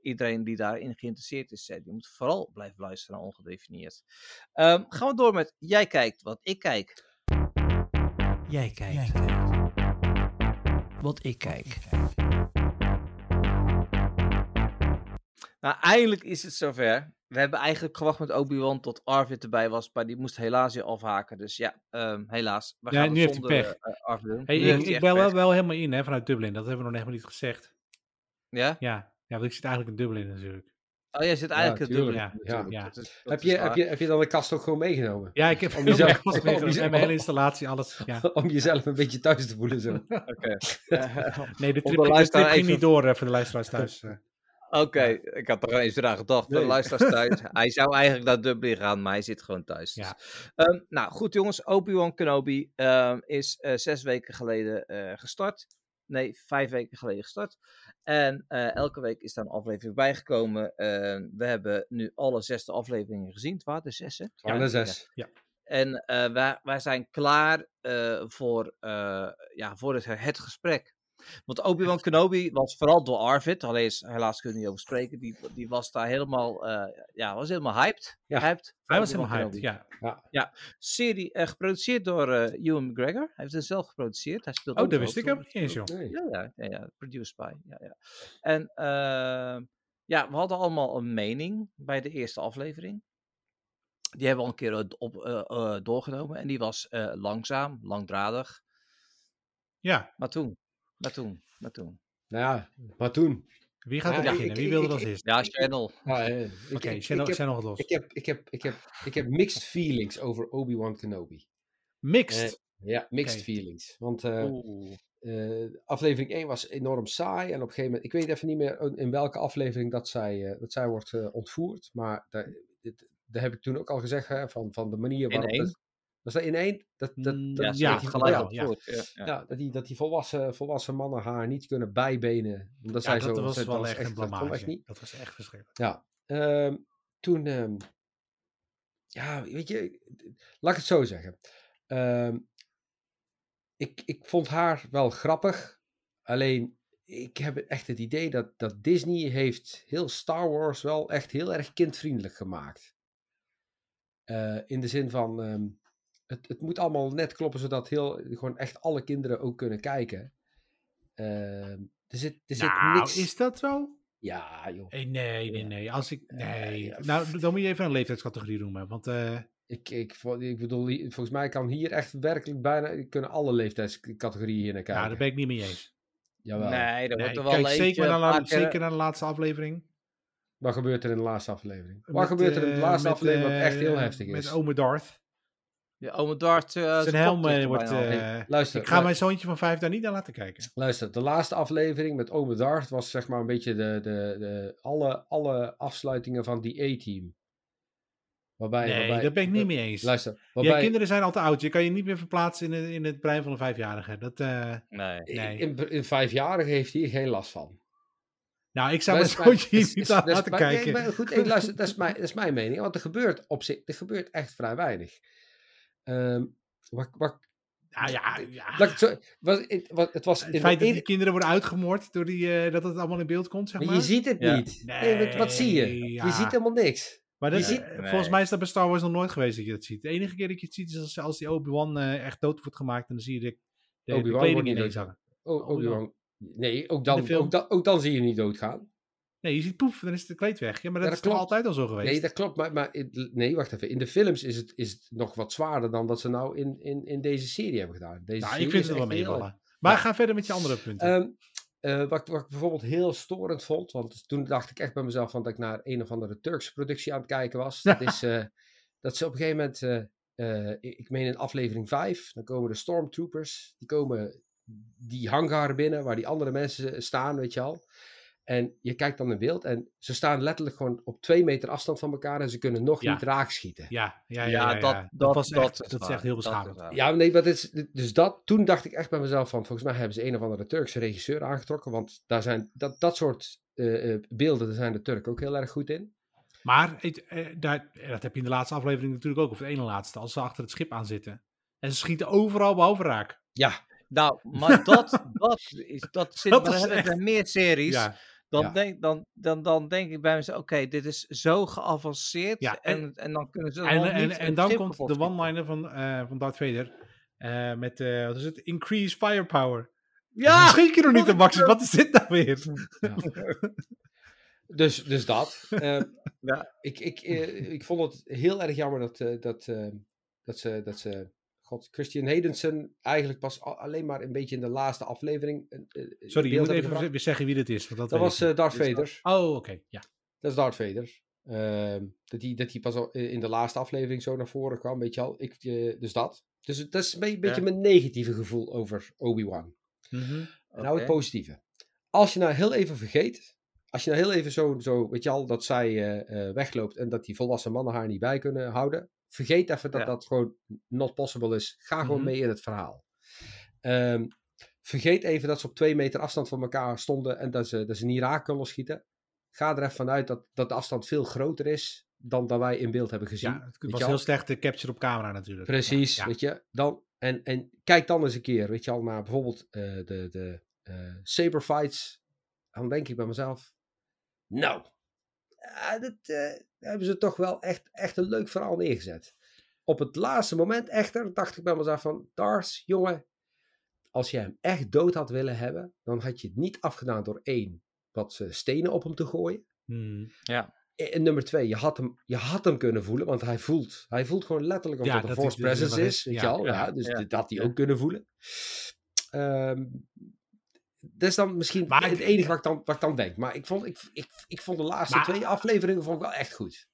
iedereen die daarin geïnteresseerd is, eh, die moet vooral blijven luisteren naar Ongedefinieerd. Ehm, gaan we door met Jij kijkt wat ik kijk. Jij kijkt. Wat ik kijk. Nou, eindelijk is het zover. We hebben eigenlijk gewacht met Obi-Wan tot Arvid erbij was, maar die moest helaas weer afhaken. Dus ja, ehm, helaas. We Ja, gaan het nu heeft hij pech. eh, Arvid doen. Hey, ik, ik bel wel, helemaal in hè, vanuit Dublin. Dat hebben we nog helemaal niet gezegd. Ja? Ja, ja want ik zit eigenlijk in Dublin natuurlijk. Oh, jij zit eigenlijk tuurlijk. dubbele. Ja, ja. Dat is- dat Heb, je, heb, je, heb je dan de kast ook gewoon meegenomen? Ja, ik heb Om <laughs> jezelf- om meegenomen. mijn hele installatie, alles. <laughs> Ja. Om jezelf een beetje thuis te voelen zo. Oké. <laughs> Nee, de trip, de trip ging even- niet door eh, voor de luisteraars thuis. Eh. Oké, ik had er eens aan gedacht. De Nee. luisteraars thuis. <laughs> hij zou eigenlijk naar Dublin gaan, maar hij zit gewoon thuis. Ja. Dus. Ehm, nou, goed jongens. Obi-Wan Kenobi ehm, is eh, zes weken geleden eh, gestart. Nee, vijf weken geleden gestart. En eh, elke week is daar een aflevering bijgekomen. Ehm, we hebben nu alle zesde afleveringen gezien. Het waren de zes, hè? Maar de zes. En eh, wij, wij zijn klaar eh, voor, eh, ja, voor het, het gesprek. Want Obi-Wan Kenobi was vooral door Arvid, alleen is, helaas kunnen we niet over spreken, die, die was daar helemaal, eh, ja, was helemaal hyped. Ja, hyped Hij was helemaal hyped, Kenobi. ja. Serie eh, geproduceerd door eh Ewan McGregor. Hij heeft het zelf geproduceerd. Hij speelt Oh, ook dat wist ik helemaal niet eens, joh. Nee. Ja, ja, ja, ja. Produced by. Ja, ja. En ehm, ja, we hadden allemaal een mening bij de eerste aflevering. Die hebben we al een keer op, eh, eh, doorgenomen. En die was eh, langzaam, langdradig. Ja, Maar toen, maar toen, maar toen. Nou ja, maar toen. wie gaat Ja, er beginnen? ik- Wie wil ik- er als ik- eerst? Ja, Channel. Ja, eh, ik- Oké, Channel Channel gaat los. Ik heb, ik, heb, ik, heb, ik heb mixed feelings over Obi-Wan Kenobi. Mixed. Ja, mixed feelings. Want eh, eh, aflevering 1 was enorm saai. En op een gegeven moment, ik weet even niet meer in welke aflevering dat zij, eh, dat zij wordt eh, ontvoerd. Maar daar, dit, daar heb ik toen ook al gezegd, hè, van, van de manier waarop... dat- was dat in één? Dat, dat, Mm, dat, Ja, dat gelijk ja, op ja. dat die, dat die volwassen, volwassen mannen haar niet kunnen bijbenen. Omdat zij dat zo, was dat wel was echt een blamage. niet. Dat was echt verschrikkelijk. Ja, ehm, toen, ehm, ja, weet je, laat ik het zo zeggen. Ehm, ik, ik vond haar wel grappig. Alleen, ik heb echt het idee dat, dat Disney heeft heel Star Wars wel echt heel erg kindvriendelijk gemaakt. Eh, in de zin van, het, het moet allemaal net kloppen, zodat heel, gewoon echt alle kinderen ook kunnen kijken. Ehm, er zit, er zit Nou, niks... is dat zo? Ja, joh. Eh, Nee, nee, nee. Als ik, nee. ja, nou, dan moet je even een leeftijdscategorie noemen. Want eh, Ik, ik, ik bedoel, volgens mij kan hier echt werkelijk bijna, kunnen alle leeftijdscategorieën hier naar kijken. ja, daar ben ik niet mee eens. Jawel. Nee, dat Nee, wordt er wel kijk, zeker, naar, zeker naar de laatste aflevering. Wat gebeurt er in de laatste aflevering? Wat Met, gebeurt er in de eh, laatste met, aflevering wat echt heel eh, heftig is? Met ome Darth. Ja, ome Dart. eh, Zijn helm er wordt... eh, Luister, ik ga mijn zoontje van vijf daar niet naar laten kijken. luister, de laatste aflevering met Ome Darth was zeg maar een beetje de, de, de, alle, alle afsluitingen van die A-team. Waarbij, Nee, waarbij, daar ben ik niet mee eens. Luister, Ja, waarbij, kinderen zijn al te oud. Je kan je niet meer verplaatsen in, het- in het brein van een vijfjarige. Dat, eh, Nee. nee. in, in vijfjarige heeft hij hier geen last van. nou, ik zou mijn zoontje niet aan dat is laten nee, kijken. maar goed, hey, luister, dat is, <laughs> mijn, dat is mijn mening. Want er gebeurt op zich, er gebeurt echt vrij weinig. Ehm, wat, wat, Nou ja, ja. ik het, zo, was, het, was, het was in Het feit dat die kinderen worden uitgemoord door die, eh, dat het allemaal in beeld komt, zeg maar maar. je ziet het Ja. niet. Nee, wat, wat zie je? Ja. Je ziet helemaal niks. Maar dat, je ziet- Nee. volgens mij is dat bij Star Wars nog nooit geweest dat je dat ziet. De enige keer dat je het ziet is als, als die Obi-Wan eh, echt dood wordt gemaakt. En dan zie je de, de, de kleding niet ineens hangen. Obi-Wan. Nee, ook dan, ook, dan, ook dan zie je niet doodgaan. Nee, je ziet poef, dan is het kleed weg. Ja, maar dat Ja, is toch altijd al zo geweest? Nee, dat klopt. Maar, maar in- nee, wacht even. In de films is het, is het nog wat zwaarder dan dat ze nou in, in, in deze serie hebben gedaan. Deze nou, serie ik vind het wel meevallen. Maar Ja. ga verder met je andere punten. Ehm, eh, wat, ik- wat ik bijvoorbeeld heel storend vond, want toen dacht ik echt bij mezelf van dat ik naar een of andere Turkse productie aan het kijken was. Dat is <laughs> eh, dat ze op een gegeven moment, eh, ik ik meen in aflevering 5, dan komen de stormtroopers, die komen die hangar binnen waar die andere mensen staan, weet je al. En je kijkt dan in beeld en ze staan letterlijk gewoon op twee meter afstand van elkaar en ze kunnen nog Ja. niet raak schieten. ja, ja, ja, Ja, ja, dat- ja. dat- was dat echt, is dat is waar. echt heel beschamend. Ja, nee, dat is, dus dat, toen dacht ik echt bij mezelf van, volgens mij hebben ze een of andere Turkse regisseur aangetrokken, want daar zijn, dat, dat soort eh, eh, beelden, daar zijn de Turken ook heel erg goed in. Maar het, eh, daar, dat heb je in de laatste aflevering natuurlijk ook, of de ene laatste, als ze achter het schip aan zitten. En ze schieten overal behalve raak. Ja, Nou, maar dat, <laughs> dat, is, dat zit Dat maar is echt- meer series. Ja, Dan, Ja. denk, dan, dan, dan denk ik bij mezelf, oké, dit is zo geavanceerd. Ja, en, en- en, dan kunnen ze en, en, en een dan komt de one-liner van, eh, van Darth Vader. eh, met, eh, wat is het? Increase firepower. Ja! Schiet je nog niet de Max? Wat is dit nou weer? <laughs> <laughs> dus, dus dat. Eh, Ja. ik, ik, ik vond het heel erg jammer dat, dat, dat, ze, dat ze, god, Christian Hedensen eigenlijk pas alleen maar een beetje in de laatste aflevering Sorry, je moet even weer zeggen wie dit is. Want dat was eh, Darth Vader. Oh, oké. Ja. Dat is Darth Vader. Ehm, dat hij dat die pas al in de laatste aflevering zo naar voren kwam, weet je al. Ik, eh, dus dat. Dus dat is een be- beetje Ja. mijn negatieve gevoel over Obi-Wan. Mhm. En nou het positieve. Als je nou heel even vergeet, als je nou heel even zo, zo weet je al, dat zij eh, wegloopt en dat die volwassen mannen haar niet bij kunnen houden. Vergeet even dat Ja. dat gewoon not possible is. Ga gewoon Mhm. mee in het verhaal. Ehm, vergeet even dat ze op twee meter afstand van elkaar stonden en dat ze, dat ze niet raak konden schieten. Ga er even vanuit dat, dat de afstand veel groter is dan dat wij in beeld hebben gezien. Ja, het was heel slecht de capture op camera natuurlijk. Precies, Ja, weet je. Dan, en, en kijk dan eens een keer, weet je al, naar bijvoorbeeld eh, de, de eh saber fights. Dan denk ik bij mezelf, nou, ja, dat eh, hebben ze toch wel echt, echt een leuk verhaal neergezet. Op het laatste moment echter dacht ik bij mezelf van, Dars, jongen, als je hem echt dood had willen hebben, dan had je het niet afgedaan door één, wat eh, stenen op hem te gooien. Hmm. En nummer twee, je had, hem, je had hem kunnen voelen, want hij voelt, hij voelt gewoon letterlijk of Ja, dat een dat force dat presence is, is. weet Ja, je al. Ja, ja, dus ja, dit had hij ja. ook kunnen voelen. Ehm, dat is dan misschien Maar het enige wat ik, dan, wat ik dan denk. Maar ik vond, ik, ik, ik vond de laatste Maar- twee afleveringen vond ik wel echt goed.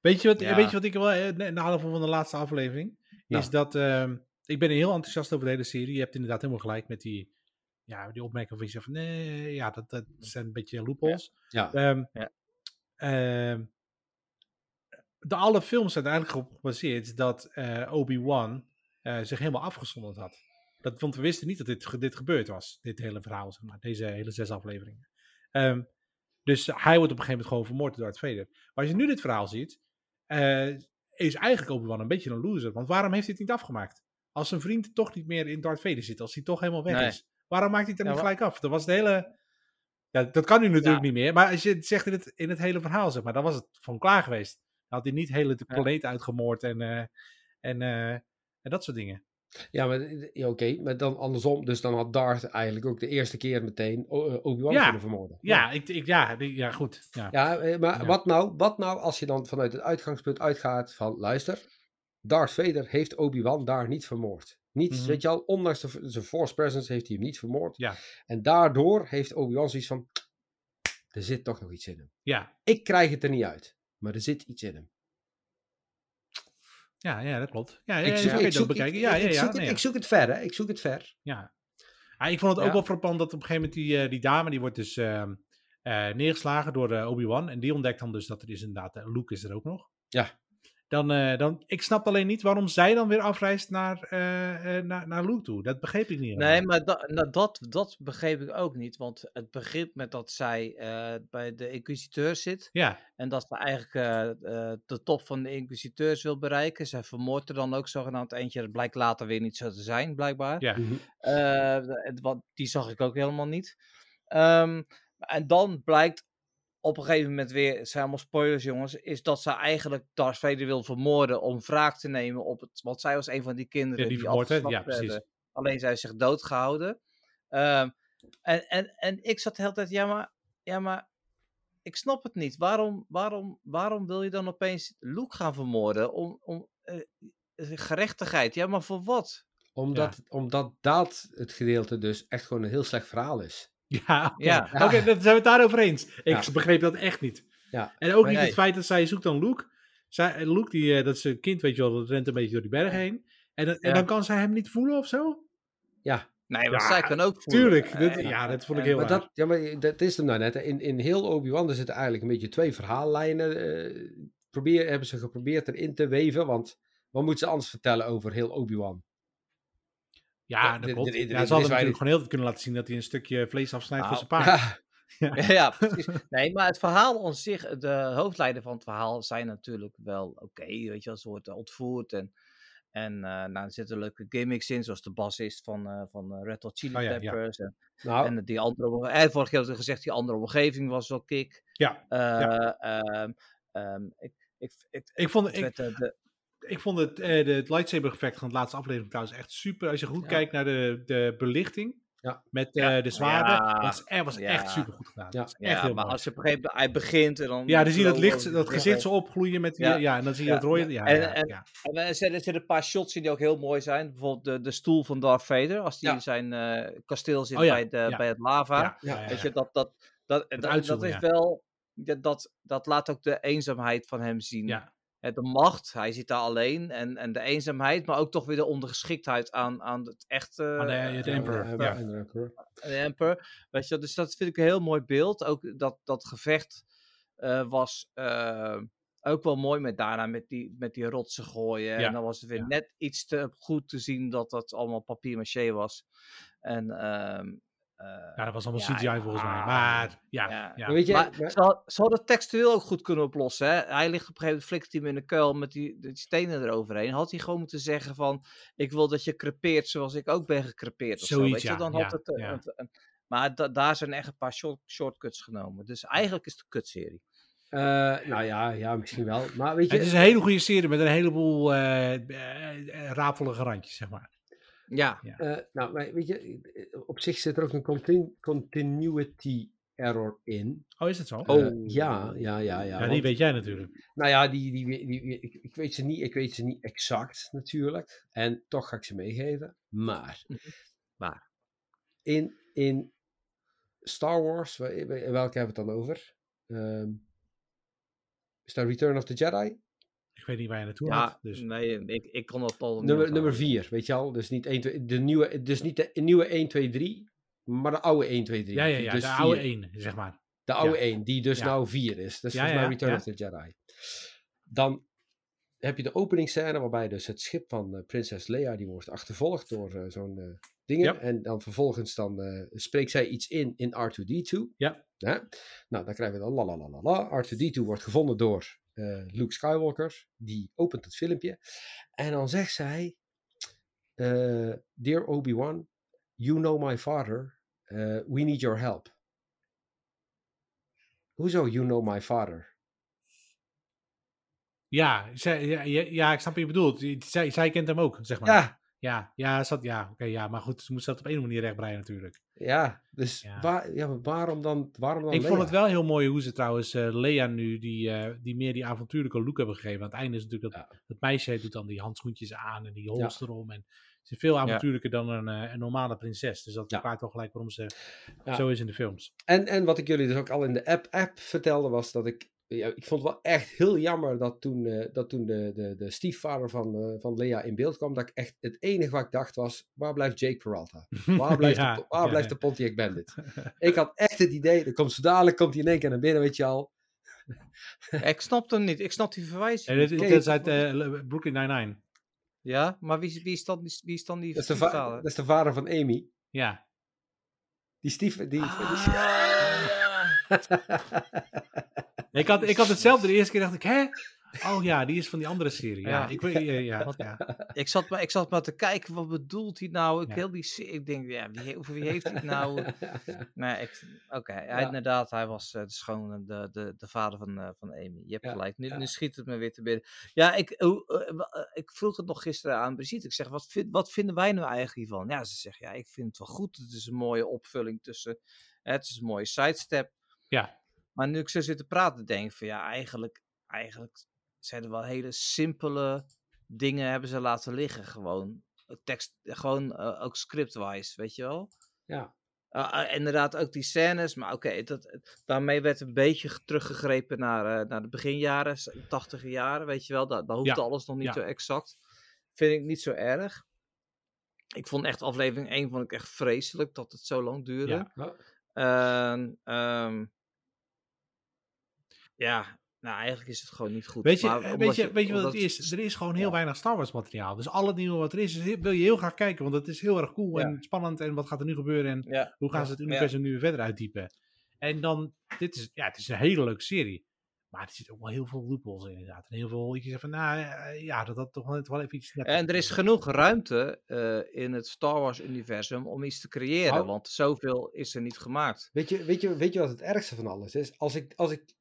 Weet, je wat, Ja. weet je wat ik wel, eh, na aanleiding van de laatste aflevering, Nou. is dat ehm, ik ben heel enthousiast over de hele serie. Je hebt inderdaad helemaal gelijk met die, ja, die opmerking van je zegt van nee, ja, dat, dat zijn een beetje loopholes. Ja. Ehm, Ja. ehm, de alle films zijn eigenlijk op gebaseerd dat eh, Obi-Wan eh, zich helemaal afgezonderd had. Dat, want we wisten niet dat dit, dit gebeurd was, dit hele verhaal, zeg maar, deze hele zes afleveringen. Ehm, dus hij wordt op een gegeven moment gewoon vermoord door Darth Vader. Maar als je nu dit verhaal ziet, eh, is eigenlijk Obi-Wan een beetje een loser. Want waarom heeft hij het niet afgemaakt? als een vriend toch niet meer in Darth Vader zit, als hij toch helemaal weg Nee. is, waarom maakt hij het dan Ja, niet gelijk af? Dat was het hele... Ja, dat kan nu natuurlijk Ja. niet meer, maar als je het zegt in het, in het hele verhaal, zeg maar, dan was het van klaar geweest. Dan had hij niet hele de Ja. planeet uitgemoord en, eh, en, eh, en dat soort dingen. Ja, maar eh, ja, oké, maar dan andersom. Dus dan had Darth eigenlijk ook de eerste keer meteen eh, Obi-Wan Ja. kunnen vermoorden. Ja, ik, ik, ja, ja, goed. Ja. Ja, eh, maar Ja. Wat, nou, wat nou als je dan vanuit het uitgangspunt uitgaat van, luister, Darth Vader heeft Obi-Wan daar niet vermoord. Niet, Mhm. weet je al, ondanks de, zijn force presence heeft hij hem niet vermoord. Ja. En daardoor heeft Obi-Wan zoiets van, <tsk> er zit toch nog iets in hem. Ja, Ik krijg het er niet uit, maar er zit iets in hem. Ja, ja, dat klopt. Ja, Ik zoek, ik bekijken. ik, Ja, ik ja, ja, zoek het, nee, ik zoek het ver, hè. Ik zoek het ver. Ja. Ah, ik vond het ook wel frappant dat op een gegeven moment die, eh, die dame, die wordt dus ehm, eh, neergeslagen door eh, Obi-Wan. En die ontdekt dan dus dat er is inderdaad, uh, Luke is er ook nog. Ja. Dan, eh, dan, ik snap alleen niet waarom zij dan weer afreist naar, eh, eh, naar, naar Luke toe. Dat begreep ik niet. Nee, helemaal. maar da- nou, dat, dat begreep ik ook niet. Want het begint met dat zij eh, bij de Inquisiteur zit. Ja, En dat ze eigenlijk de top van de Inquisiteurs wil bereiken. Zij vermoordt er dan ook zogenaamd eentje. Dat blijkt later weer niet zo te zijn, blijkbaar. ja. Mhm. Eh, want die zag ik ook helemaal niet. Ehm, en dan blijkt op een gegeven moment weer, het zijn allemaal spoilers jongens, is dat ze eigenlijk Darth Vader wil vermoorden om wraak te nemen op het, want zij was een van die kinderen Ja, die die, vermoord ja, precies. werden. Alleen zij heeft zich doodgehouden. Ehm, en, en, en ik zat de hele tijd, ja maar, ja maar, ik snap het niet. Waarom, waarom, waarom wil je dan opeens Luke gaan vermoorden? Om, om eh, gerechtigheid, ja maar voor wat? Omdat, omdat dat het gedeelte dus echt gewoon een heel slecht verhaal is. <laughs> Ja, oké. Ja. Oké, dan zijn we het daarover eens. Ik Ja. begreep dat echt niet. Ja. En ook Maar niet nee. het feit dat zij zoekt dan Luke. Zij, eh, Luke, die, eh, dat is een kind, weet je wel, dat rent een beetje door die bergen heen. En, dan- en Ja. dan kan zij hem niet voelen of zo? Ja, Nee, maar Ja, zij kan ook voelen. Tuurlijk, ja, dat vond ik heel maar raar. dat, ja, maar dat is hem nou net. In, in heel Obi-Wan er zitten eigenlijk een beetje twee verhaallijnen. eh, probeer, hebben ze geprobeerd erin te weven. Want wat moeten ze anders vertellen over heel Obi-Wan? Ja, dat klopt. ja, ze hadden natuurlijk gewoon heel veel kunnen laten zien dat hij een stukje vlees afsnijdt voor Nou, zijn paard. Ja, <laughs> ja, precies. Nee, maar het verhaal aan zich, de hoofdleider van het verhaal zijn natuurlijk wel oké. weet je wel, ze wordt ontvoerd en, en eh, nou, er zitten leuke gimmicks in, zoals de bassist van, eh van eh, Red Hot Chili Oh ja, ja. Peppers. En, nou, en die andere, eh, vorige keer had gezegd, die andere omgeving was wel kick. Ja, Eh, ehm, ehm, ik, ik, ik, ik vond, het ik, de, ik vond het, eh, de, het lightsaber effect van de laatste aflevering trouwens echt super. Als je goed Ja. kijkt naar de, de belichting Ja. met Ja. eh, de zwaarden. Is, er was echt super goed gedaan. Ja. Echt heel maar mooi. als je op een gegeven moment, hij begint en dan... Ja, dan zie je dat, licht, dat gezicht zo opgloeien met die, Ja. ja. en dan zie je Ja. dat rode. Ja, En- ja, en- ja. En er zitten, er een paar shots in die ook heel mooi zijn. Bijvoorbeeld de, de stoel van Darth Vader. Als die Ja. in zijn eh, kasteel zit Oh ja, bij, de, ja. bij het lava. Weet je, dat, dat, dat, dat, is wel... Dat, dat, dat laat ook de eenzaamheid van hem zien. Ja. Eh, De macht, hij zit daar alleen. En, en de eenzaamheid, maar ook toch weer de ondergeschiktheid aan, aan het echte... Aan de- het eh, Emperor, eh, ja. en, eh, de Emperor. Weet je, dus dat vind ik een heel mooi beeld. Ook dat, dat gevecht eh, was ook wel mooi met daarna met die, met die rotsen gooien. Ja, En dan was het weer ja. net iets te goed te zien dat dat allemaal papier-maché was. En ehm, eh, Ja, dat was allemaal ja, CGI volgens mij. Maar ja, Ja. ja. Maar weet je, maar maar- ze, had- ze hadden het textueel ook goed kunnen oplossen. Hè? Hij ligt op een gegeven moment, flikkert hij hem in de kuil met die, die stenen eroverheen. Had hij gewoon moeten zeggen van, ik wil dat je crepeert zoals ik ook ben gecrepeerd. Of zo, Zoiets, weet je? ja, Dan ja, had het, eh, ja. een- een- maar da- daar zijn echt een paar short, shortcuts genomen. Dus eigenlijk is het een kutserie. eh, nou ja, ja, misschien wel. Maar weet je, Het is een hele goede serie met een heleboel eh eh, eh, rapelige randjes, zeg maar. Ja, eh, nou, maar weet je, op zich zit er ook een continu- continuity error in. Oh, is het zo? Eh, ja, ja, ja, ja. ja, want- die weet jij natuurlijk. Nou ja, die, die, die, die- ik, ik, weet ze niet, ik weet ze niet exact natuurlijk. En toch ga ik ze meegeven. Maar. Maar. In, in Star Wars, wa- wa- welke hebben we het dan over? Ehm, is dat Return of the Jedi? Ik weet niet waar je naartoe ja gaat. Dus. nee, ik, ik kon dat al Nummer, nummer onthouden. 4, weet je al? Dus niet 1, 2, de nieuwe, dus niet de nieuwe 1, 2, 3, maar de oude 1, 2, 3. Ja, ja, die ja. dus de oude vier- één, zeg maar. De oude Ja. 1, die dus Ja. nou 4 is. Dat is Ja, volgens mij ja, Return ja. of the Jedi. Dan heb je de openingsscène waarbij dus het schip van eh, prinses Leia, die wordt achtervolgd door eh, zo'n eh dingen. Ja. En dan vervolgens dan eh, spreekt zij iets in in R2-D2. Ja. Ja? Nou, dan krijgen we dan la la la la la. R2-D2 wordt gevonden door eh, Luke Skywalker. Die opent het filmpje. En dan zegt zij... eh, Dear Obi-Wan, you know my father. eh, we need your help. Hoezo you know my father? Ja, zij, ja, ja, ik snap wat je bedoelt. Zij, zij kent hem ook, zeg maar. Ja, ja, ja, zat, ja, oké, ja, maar goed, ze moest dat op een manier rechtbreien natuurlijk. ja. Dus Ja. Waar, ja, waarom dan, waarom dan ik vond het wel heel mooi hoe ze trouwens eh Lea nu die, eh, die meer die avontuurlijke look hebben gegeven. Aan het einde is natuurlijk dat, dat meisje doet dan die handschoentjes aan en die holster om. En ze is veel avontuurlijker dan een, eh, een normale prinses. Dus dat verklaart wel gelijk waarom ze zo is in de films. En, en wat ik jullie dus ook al in de app, app vertelde was dat ik... Ja, ik vond het wel echt heel jammer dat toen, eh, dat toen de, de, de stiefvader van, eh, van Lea in beeld kwam. Dat ik echt het enige wat ik dacht was, waar blijft Jake Peralta? <laughs> Waar blijft, Ja, de, waar ja, blijft ja. de Pontiac Bandit? <laughs> ik had echt het idee, er komt zo dadelijk komt hij in één keer naar binnen, weet je al. Ik snap hem niet. Ik snap die verwijzing. En dit, dit is uit eh, Brooklyn Nine-Nine. Ja, maar wie, is- wie, is dan, die- wie is dan die Dat is, de dat is de vader van Amy. Ja. Die stief... Die, <laughs> Ik had, ik had hetzelfde de eerste keer dacht ik, hè? Oh ja, die is van die andere serie. Ja, Ja. ik weet, ja, Wat- ja. Ik zat, maar, ik zat maar te kijken, wat bedoelt hij nou? Ik, heel die, ik denk, ja, wie, over wie heeft hij het nou? <laughs> Nee, oké, hij- Ja. inderdaad, hij was eh, de schoon, de, de, de vader van, eh, van Amy. Je hebt gelijk, nu, schiet het me weer te binnen. Ja, ik, eh, ik vroeg het nog gisteren aan Brigitte. Ik zeg, wat, vind, wat vinden wij nou eigenlijk hiervan? Ja, ze zegt, ja, ik vind het wel goed. Het is een mooie opvulling tussen, hè, het is een mooie sidestep. Ja. Maar nu ik zo zit te praten, denk ik van, ja, eigenlijk, eigenlijk zijn er wel hele simpele dingen hebben ze laten liggen. Gewoon eh, tekst, gewoon eh, ook scriptwise, weet je wel. ja. Uh, uh, inderdaad, ook die scènes. Maar oké, dat daarmee werd een beetje ge- teruggegrepen naar, eh, naar de beginjaren, 80 jaren, weet je wel. Dat, dat hoeft Ja, alles nog niet ja. zo exact. Vind ik niet zo erg. Ik vond echt aflevering 1 vond ik echt vreselijk dat het zo lang duurde. Ja. Ehm, ja, nou eigenlijk is het gewoon niet goed. Weet je, Maar eh, weet je, weet je wat het is? Er is gewoon heel ja. weinig Star Wars materiaal. Dus al het nieuwe wat er is, wil je heel graag kijken. Want het is heel erg cool Ja. en spannend. En wat gaat er nu gebeuren? En hoe gaan ze het universum nu weer verder uitdiepen? En dan, dit is, ja, het is een hele leuke serie. Maar er zitten ook wel heel veel loopholes in inderdaad. En heel veel, je zegt van, nou eh, ja, dat had toch wel even iets net En er is genoeg ruimte eh, in het Star Wars-universum om iets te creëren, Nou- want zoveel is er niet gemaakt. Weet je, weet, je, weet je wat het ergste van alles is? Als ik, als ik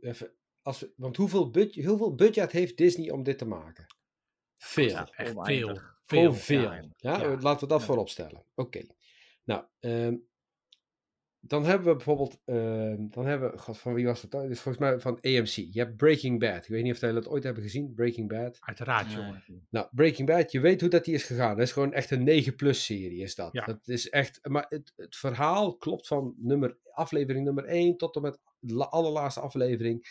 even, als, want hoeveel budget, hoeveel budget heeft Disney om dit te maken? Veel. Ja, echt veel. Veel. Veel. ja. Ja, Ja. laten we dat Ja. voorop stellen. Oké. Nou, ehm, dan hebben we bijvoorbeeld, ehm, dan hebben we, god, van wie was dat? Dus volgens mij van AMC. Je hebt Breaking Bad. Ik weet niet of jullie dat ooit hebben gezien, Breaking Bad. Uiteraard, Nee. jongen. Nou, Breaking Bad, je weet hoe dat die is gegaan. Dat is gewoon echt een 9-plus serie, is dat. Ja. Dat is echt, maar het, het verhaal klopt van nummer, aflevering nummer 1 tot en met de la- allerlaatste aflevering.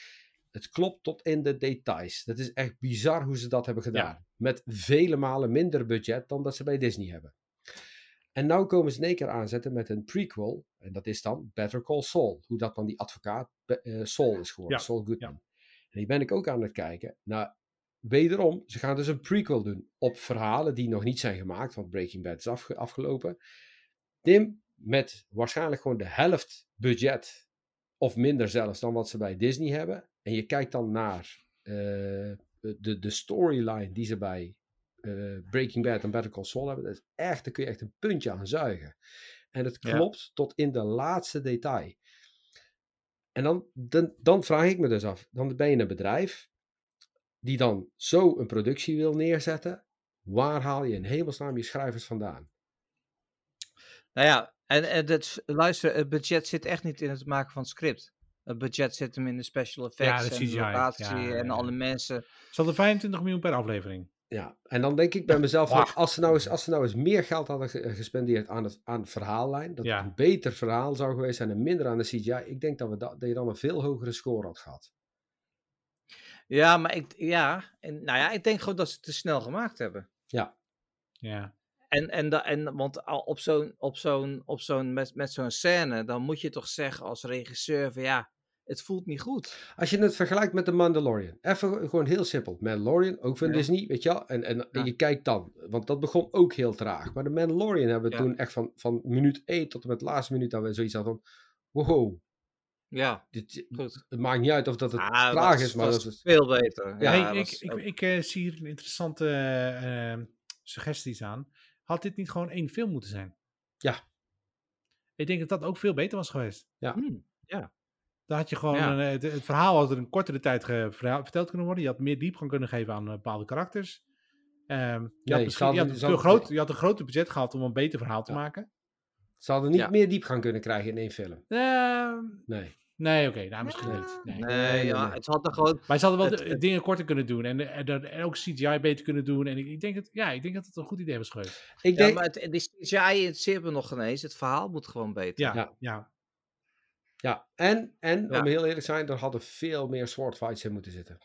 Het klopt tot in de details. Dat is echt bizar hoe ze dat hebben gedaan. Met vele malen minder budget dan dat ze bij Disney hebben. En nou komen ze in één keer aanzetten met een prequel. En dat is dan Better Call Saul. Hoe dat dan die advocaat eh, Saul is geworden. Ja, Saul Goodman. En die ben ik ook aan het kijken. Nou, wederom, ze gaan dus een prequel doen op verhalen die nog niet zijn gemaakt, want Breaking Bad is afge- afgelopen. Tim, met waarschijnlijk gewoon de helft budget, of minder zelfs, dan wat ze bij Disney hebben. En je kijkt dan naar eh, de, de storyline die ze bij eh, Breaking Bad en Better Call Saul hebben. Dat is echt, daar kun je echt een puntje aan zuigen. En het Ja. klopt tot in de laatste detail. En dan, dan, dan vraag ik me dus af, dan ben je een bedrijf die dan zo een productie wil neerzetten. Waar haal je in hemelsnaam je schrijvers vandaan? Nou ja, en, en het, luister, het budget zit echt niet in het maken van het script. Het budget zit hem in de special effects de en de locatie ja, en ja. alle mensen. Zal er 25 miljoen per aflevering? Ja, en dan denk ik bij mezelf, van, Wah. als, ze nou eens, als ze nou eens meer geld hadden ge- gespendeerd aan, het, aan de verhaallijn, dat Ja. het een beter verhaal zou geweest zijn en minder aan de CGI, ik denk dat, we da- dat je dan een veel hogere score had gehad. Ja, maar ik, ja, en, nou ja, ik denk gewoon dat ze het te snel gemaakt hebben. Ja. En, en, da, en want op zo'n, op zo'n, op zo'n, met, met zo'n scène, dan moet je toch zeggen als regisseur van ja, het voelt niet goed. Als je het vergelijkt met The Mandalorian, even gewoon heel simpel. Mandalorian, ook van Ja. Disney, weet je wel. En, en, en Ja. je kijkt dan, want dat begon ook heel traag. Maar de Mandalorian hebben we Ja. toen echt van, van minuut 1 tot en met de laatste minuut dat we zoiets hadden van, wow, Ja, dit, goed. het maakt niet uit of dat het Ah, traag was- is, maar was dat is... veel beter. Ja, ik ik, ik eh, zie hier een interessante eh, suggesties aan. Had dit niet gewoon één film moeten zijn? Ja. Ik denk dat dat ook veel beter was geweest. Hmm. Dan had je gewoon Ja. een, eh, het, het verhaal had er een kortere tijd ge- verhaal- verteld kunnen worden. Je had meer diepgang kunnen geven aan eh, bepaalde karakters. Ehm, je, had Nee, je, had een veel groot, je had een groter budget gehad om een beter verhaal te Ja. maken. Ze hadden niet Ja. meer diepgang kunnen krijgen in één film. Ehm, Nee. nee, oké, nou misschien Ja. niet. Nee. Nee, nee, ja, het had er gewoon... Maar ze hadden wel Het- de- het- dingen korter kunnen doen en, en, en, en ook CGI beter kunnen doen. En ik, ik, denk het, ja, ik denk dat het een goed idee was geweest. Ik Ja, denk, maar het, die CGI interesseert me nog geen eens. Het verhaal moet gewoon beter. Ja, ja. Ja. en, en Ja. om heel eerlijk te zijn, er hadden veel meer swordfights in moeten zitten.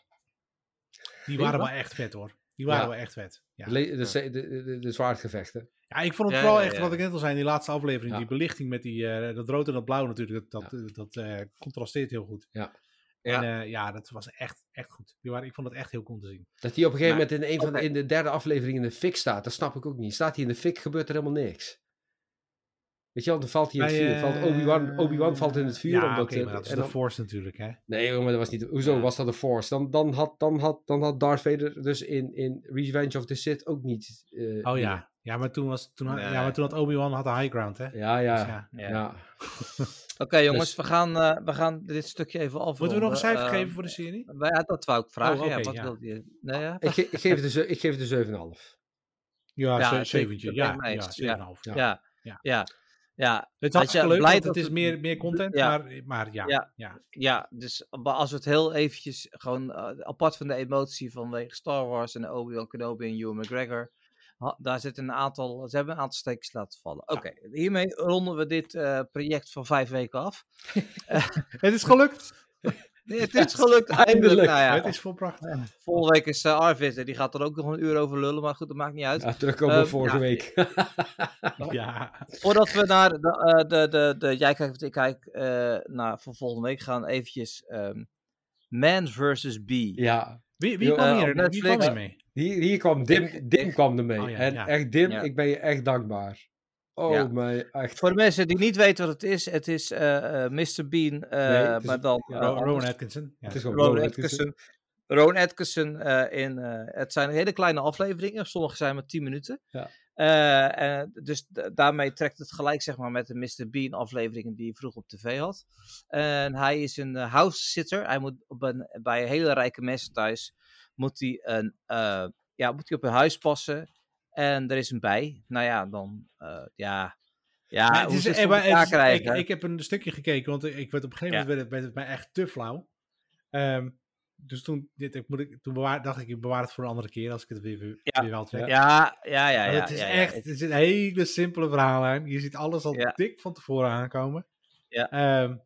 die waren wel echt vet hoor. Die waren Ja. wel echt vet. Ja, De, de, de, de, zwaardgevechten. ja ik vond het Ja, vooral ja, echt, ja. wat ik net al zei in die laatste aflevering, Ja. die belichting met die, eh, dat rood en dat blauw natuurlijk, dat, dat, dat eh, contrasteert heel goed. Ja. Ja. En eh, ja, dat was echt, echt goed. Die waren, ik vond het echt heel cool te zien. Dat hij op een gegeven Maar- moment in, een van, in de derde aflevering in de fik staat, dat snap ik ook niet. Staat hij in de fik, gebeurt er helemaal niks. Weet je wel, dan valt hij in het vuur. Valt eh, Obi-Wan Obi van in het vuur. Ja, omdat, oké, eh, maar dat is en de Force natuurlijk, hè. Nee, maar dat was niet. Hoezo Ja. was dat de Force? Dan, dan, had, dan, had, dan had Darth Vader dus in, in Revenge of the Sith ook niet. eh, Oh ja. Ja, maar toen, was, toen, had, Nee. ja, maar toen had Obi-Wan had de high ground, hè. Ja, ja. Dus ja. ja. Ja. <laughs> Oké jongens, we, gaan, eh, we gaan dit stukje even afronden. Moeten we nog een cijfer Eh, geven voor de serie? wij- ja, dat wou ik vragen. Oh, wat ja. wilde je? Nee, ja? Ik, ge- ik, geef het de, ik geef de 7,5. Ja, ja, ze- zeker, zeventje. dat ben Ja, ik mee ja, eens. 7,5. Ja. ja, Ja. Het is Weet je, leuk, blij dat het is meer, meer content, Ja. maar, maar ja. Ja. ja. ja, dus als we het heel eventjes gewoon eh, apart van de emotie vanwege Star Wars en Obi-Wan Kenobi en Ewan McGregor, ha- daar zitten een aantal, ze hebben een aantal steekjes laten vallen. Oké, hiermee ronden we dit eh, project van vijf weken af. <laughs> Het is gelukt. <laughs> Nee, <laughs> het is gelukt eindelijk. Nou ja, Het is volbracht. volgende week is uh, Arvid en die gaat er ook nog een uur over lullen, maar goed, dat maakt niet uit. Ja, terugkomen op Ehm, vorige ja. week. <laughs> Ja. Voordat we naar de, eh, de, de, de jij kijkt wat ik kijk, eh naar voor volgende week gaan, eventjes ehm, Man vs. Bee. ja, Wie, wie kwam eh, hier? op Wie kwam er mee? hier, hier kwam Dim, Dim kwam er mee. Oh ja, en echt Dim, Ja. ik ben je echt dankbaar. Oh Ja. mijn, echt. Voor de mensen die niet weten wat het is, het is eh, eh, Mr. Bean, Nee, is- maar dan. Rowan Atkinson. Ja. Het is Rowan Atkinson. Rowan Atkinson in, het zijn hele kleine afleveringen, sommige zijn maar 10 minuten. Ja. En dus da- daarmee trekt het gelijk zeg maar, met de Mr. Bean afleveringen die hij vroeg op tv had. En hij is een house sitter. Hij moet op een, bij hele rijke mensen thuis moet hij, een, ja, moet hij op een huis passen. En er is een bij. Nou ja, dan eh, ja. Ja, Maar het hoe is- het eh, maar het elkaar is- krijgen. ik, ik heb een stukje gekeken, want ik werd op een gegeven moment werd het, werd het mij echt te flauw. Ehm, dus toen, dit, ik moet, ik, toen bewaar, dacht ik, ik bewaar het voor een andere keer als ik het weer, weer, Ja. weer wel ja, ja, ja. Ja, het is echt, het is een hele simpele verhaallijn. Je ziet alles al dik van tevoren aankomen. Ja. Ehm,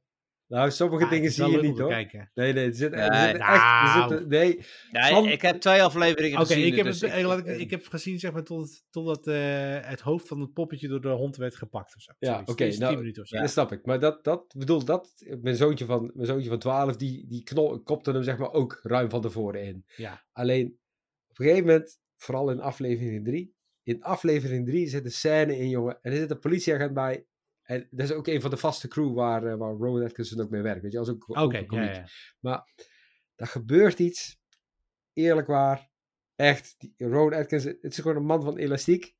Nou, sommige het dingen zie je niet hoor. kijken. Nee, nee, er zitten, er Nee, zitten echt... Er nou. nee, Nee, Van- ik heb twee afleveringen Oké, gezien. ik, heb dus het- ik- eh, laat ik, eh, ik heb gezien zeg maar tot, totdat eh, het hoofd van het poppetje door de hond werd gepakt of zo. Ja, oké, De nou, 10 minuten of zo. dat snap ik. Maar dat, dat bedoel, dat, mijn zoontje van, mijn zoontje van 12, die, die knol, kopte hem zeg maar ook ruim van tevoren in. Ja. Alleen, op een gegeven moment, vooral in aflevering 3, in aflevering 3 zit een scène in, jongen, en er zit een politieagent bij. En dat is ook een van de vaste crew waar, eh, waar Rowan Atkinson ook mee werkt. Weet je, als ook, ook ja, ja. Maar daar gebeurt iets, eerlijk waar, echt. Die, Rowan Atkinson, het is gewoon een man van elastiek.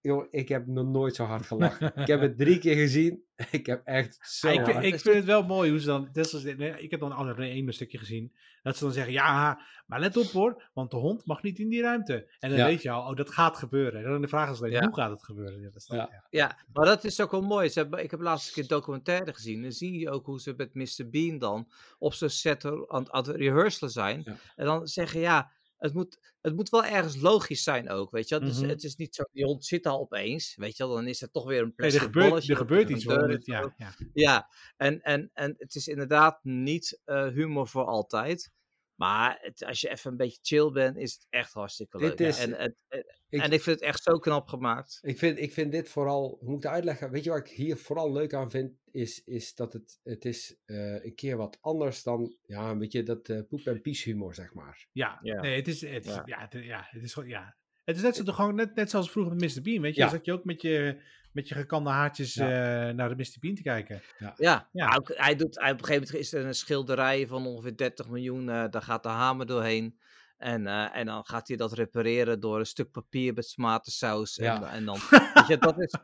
Jongen, ik heb nog nooit zo hard gelachen. ik heb het drie keer gezien. <laughs> Ik heb echt zo Ja, ik, hard. vind, ik vind het wel mooi hoe ze dan. Nee, ik heb dan al een stukje gezien. Dat ze dan zeggen: Ja, maar let op hoor, want de hond mag niet in die ruimte. En dan Ja. weet je al, oh, dat gaat gebeuren. En dan de vraag is alleen: Ja. hoe gaat het gebeuren? Ja, dat is dan- Ja. ja. Ja, maar dat is ook wel mooi. Ze hebben, ik heb laatst een keer documentaire gezien. Dan zie je ook hoe ze met Mr. Bean dan op zo'n set aan, het rehearsalen zijn. Ja. En dan zeggen, ja, het moet, het moet wel ergens logisch zijn ook, weet je wel. Dus Mhm. het is niet zo, die hond zit al opeens, weet je wel. Dan is er toch weer een Nee, plastic er gebeurt, balletje er iets. dit- ja. Ja, en, en, en het is inderdaad niet eh, humor voor altijd. Maar het, als je even een beetje chill bent, is het echt hartstikke leuk. Is- en, en, en, ik- en ik vind het echt zo knap gemaakt. Ik vind, ik vind dit vooral, hoe moet ik het uitleggen? Weet je wat ik hier vooral leuk aan vind? Is, is dat het, het is eh, een keer wat anders dan, ja, een beetje dat eh, poep- en pies humor, zeg maar. Ja, Ja. nee, het is, het is, Ja. ja. het, ja, het is gewoon, ja. Het is net, zo, gewoon, net, net zoals vroeger met Mr. Bean, weet je. Ja. Dan zat je ook met je, met je gekamde haartjes eh, naar de Mr. Bean te kijken. Ja, Ja. maar ook, hij doet, hij, op een gegeven moment is er een schilderij van ongeveer 30 miljoen. eh, daar gaat de hamer doorheen. En, eh, en dan gaat hij dat repareren door een stuk papier met tomatensaus. En, Ja. en dan, <laughs> weet je, dat is...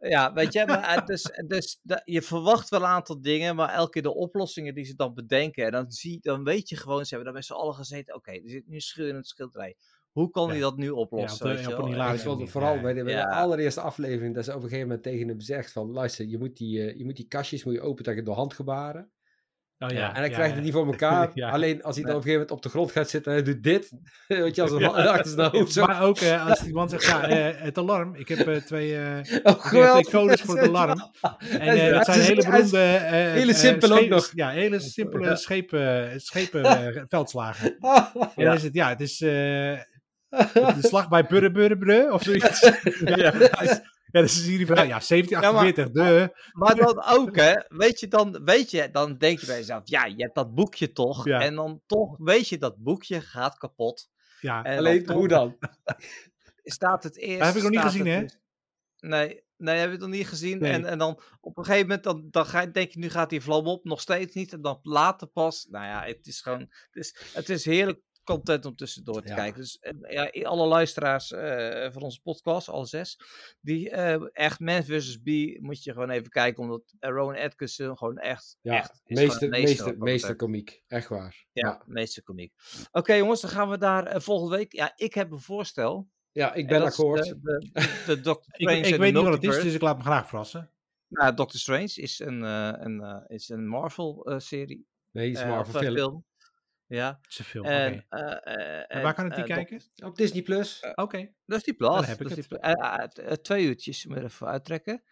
Ja, weet je, maar het is, dus de- je verwacht wel een aantal dingen, maar elke keer de oplossingen die ze dan bedenken, en dan, zie, dan weet je gewoon, ze hebben daar met z'n allen gezeten, oké, er zit nu een scheur in het schilderij. Hoe kan Ja. hij dat nu Ja, oplossen? op de- weet je op vooral Ja, bij de, bij de Ja. allereerste aflevering dat ze op een gegeven moment tegen hem zegt van luister, je moet die, eh, je, moet die kastjes moet je opentrekken door handgebaren. Oh, Ja, ja. En hij ja, krijgt ja. het niet voor elkaar. <laughs> Ja. Alleen als hij dan Ja. op een gegeven moment op de grond gaat zitten en hij doet dit. <laughs> Weet je, als een Ja. achter zijn hoofd. Zo. Maar ook eh, als die man zegt, ja, <laughs> eh, het alarm. Ik heb eh, twee, eh, Oh, twee codes voor het alarm. En eh, dat zijn hele beroemde... eh, hele eh, simpel ook nog. Ja, hele simpele Ja. schepen, schepen eh, veldslagen. En dan is het, ja, het is eh, de slag bij Burre of zoiets. <laughs> ja, is- ja, dus zie je van, nou ja, 1748, de. Maar dan ook, hè, weet je, dan, weet je, dan denk je bij jezelf, ja, je hebt dat boekje toch, Ja. en dan toch weet je, dat boekje gaat kapot. Ja, En Alleen, dan hoe dan? <laughs> staat het eerst... Dat heb ik nog niet gezien, hè? dus- Nee, nee, heb je het nog niet gezien. Nee. En, en dan op een gegeven moment, dan, dan ga je, denk je, nu gaat die vlam op, nog steeds niet. En dan later pas, nou ja, het is gewoon, het is, het is heerlijk content om tussendoor te Ja. kijken. Dus eh, ja, alle luisteraars eh, van onze podcast, alle zes, die eh, echt Man vs. B, moet je gewoon even kijken, omdat Rowan Atkinson gewoon echt, Ja, echt is gewoon meester, meester, meester komiek. Echt waar. Ja, Ja, meester komiek. Oké jongens, dan gaan we daar volgende week. Ja, ik heb een voorstel. ja ik En ben akkoord. De, de, <laughs> de Doctor ik, Strange ik de weet niet wat het is, dus ik laat me graag verrassen. Nou, Doctor Strange is een, eh, een, eh, is een Marvel-serie. Nee, is eh, Marvel of, eh, film. Ja. Het is een film, En, oké. eh, eh, En waar kan ik eh, die kijken? Op Disney Plus. Oké. Dat is die plaats. Dan heb ik het. eh, eh, eh, twee uurtjes, moet je even uittrekken.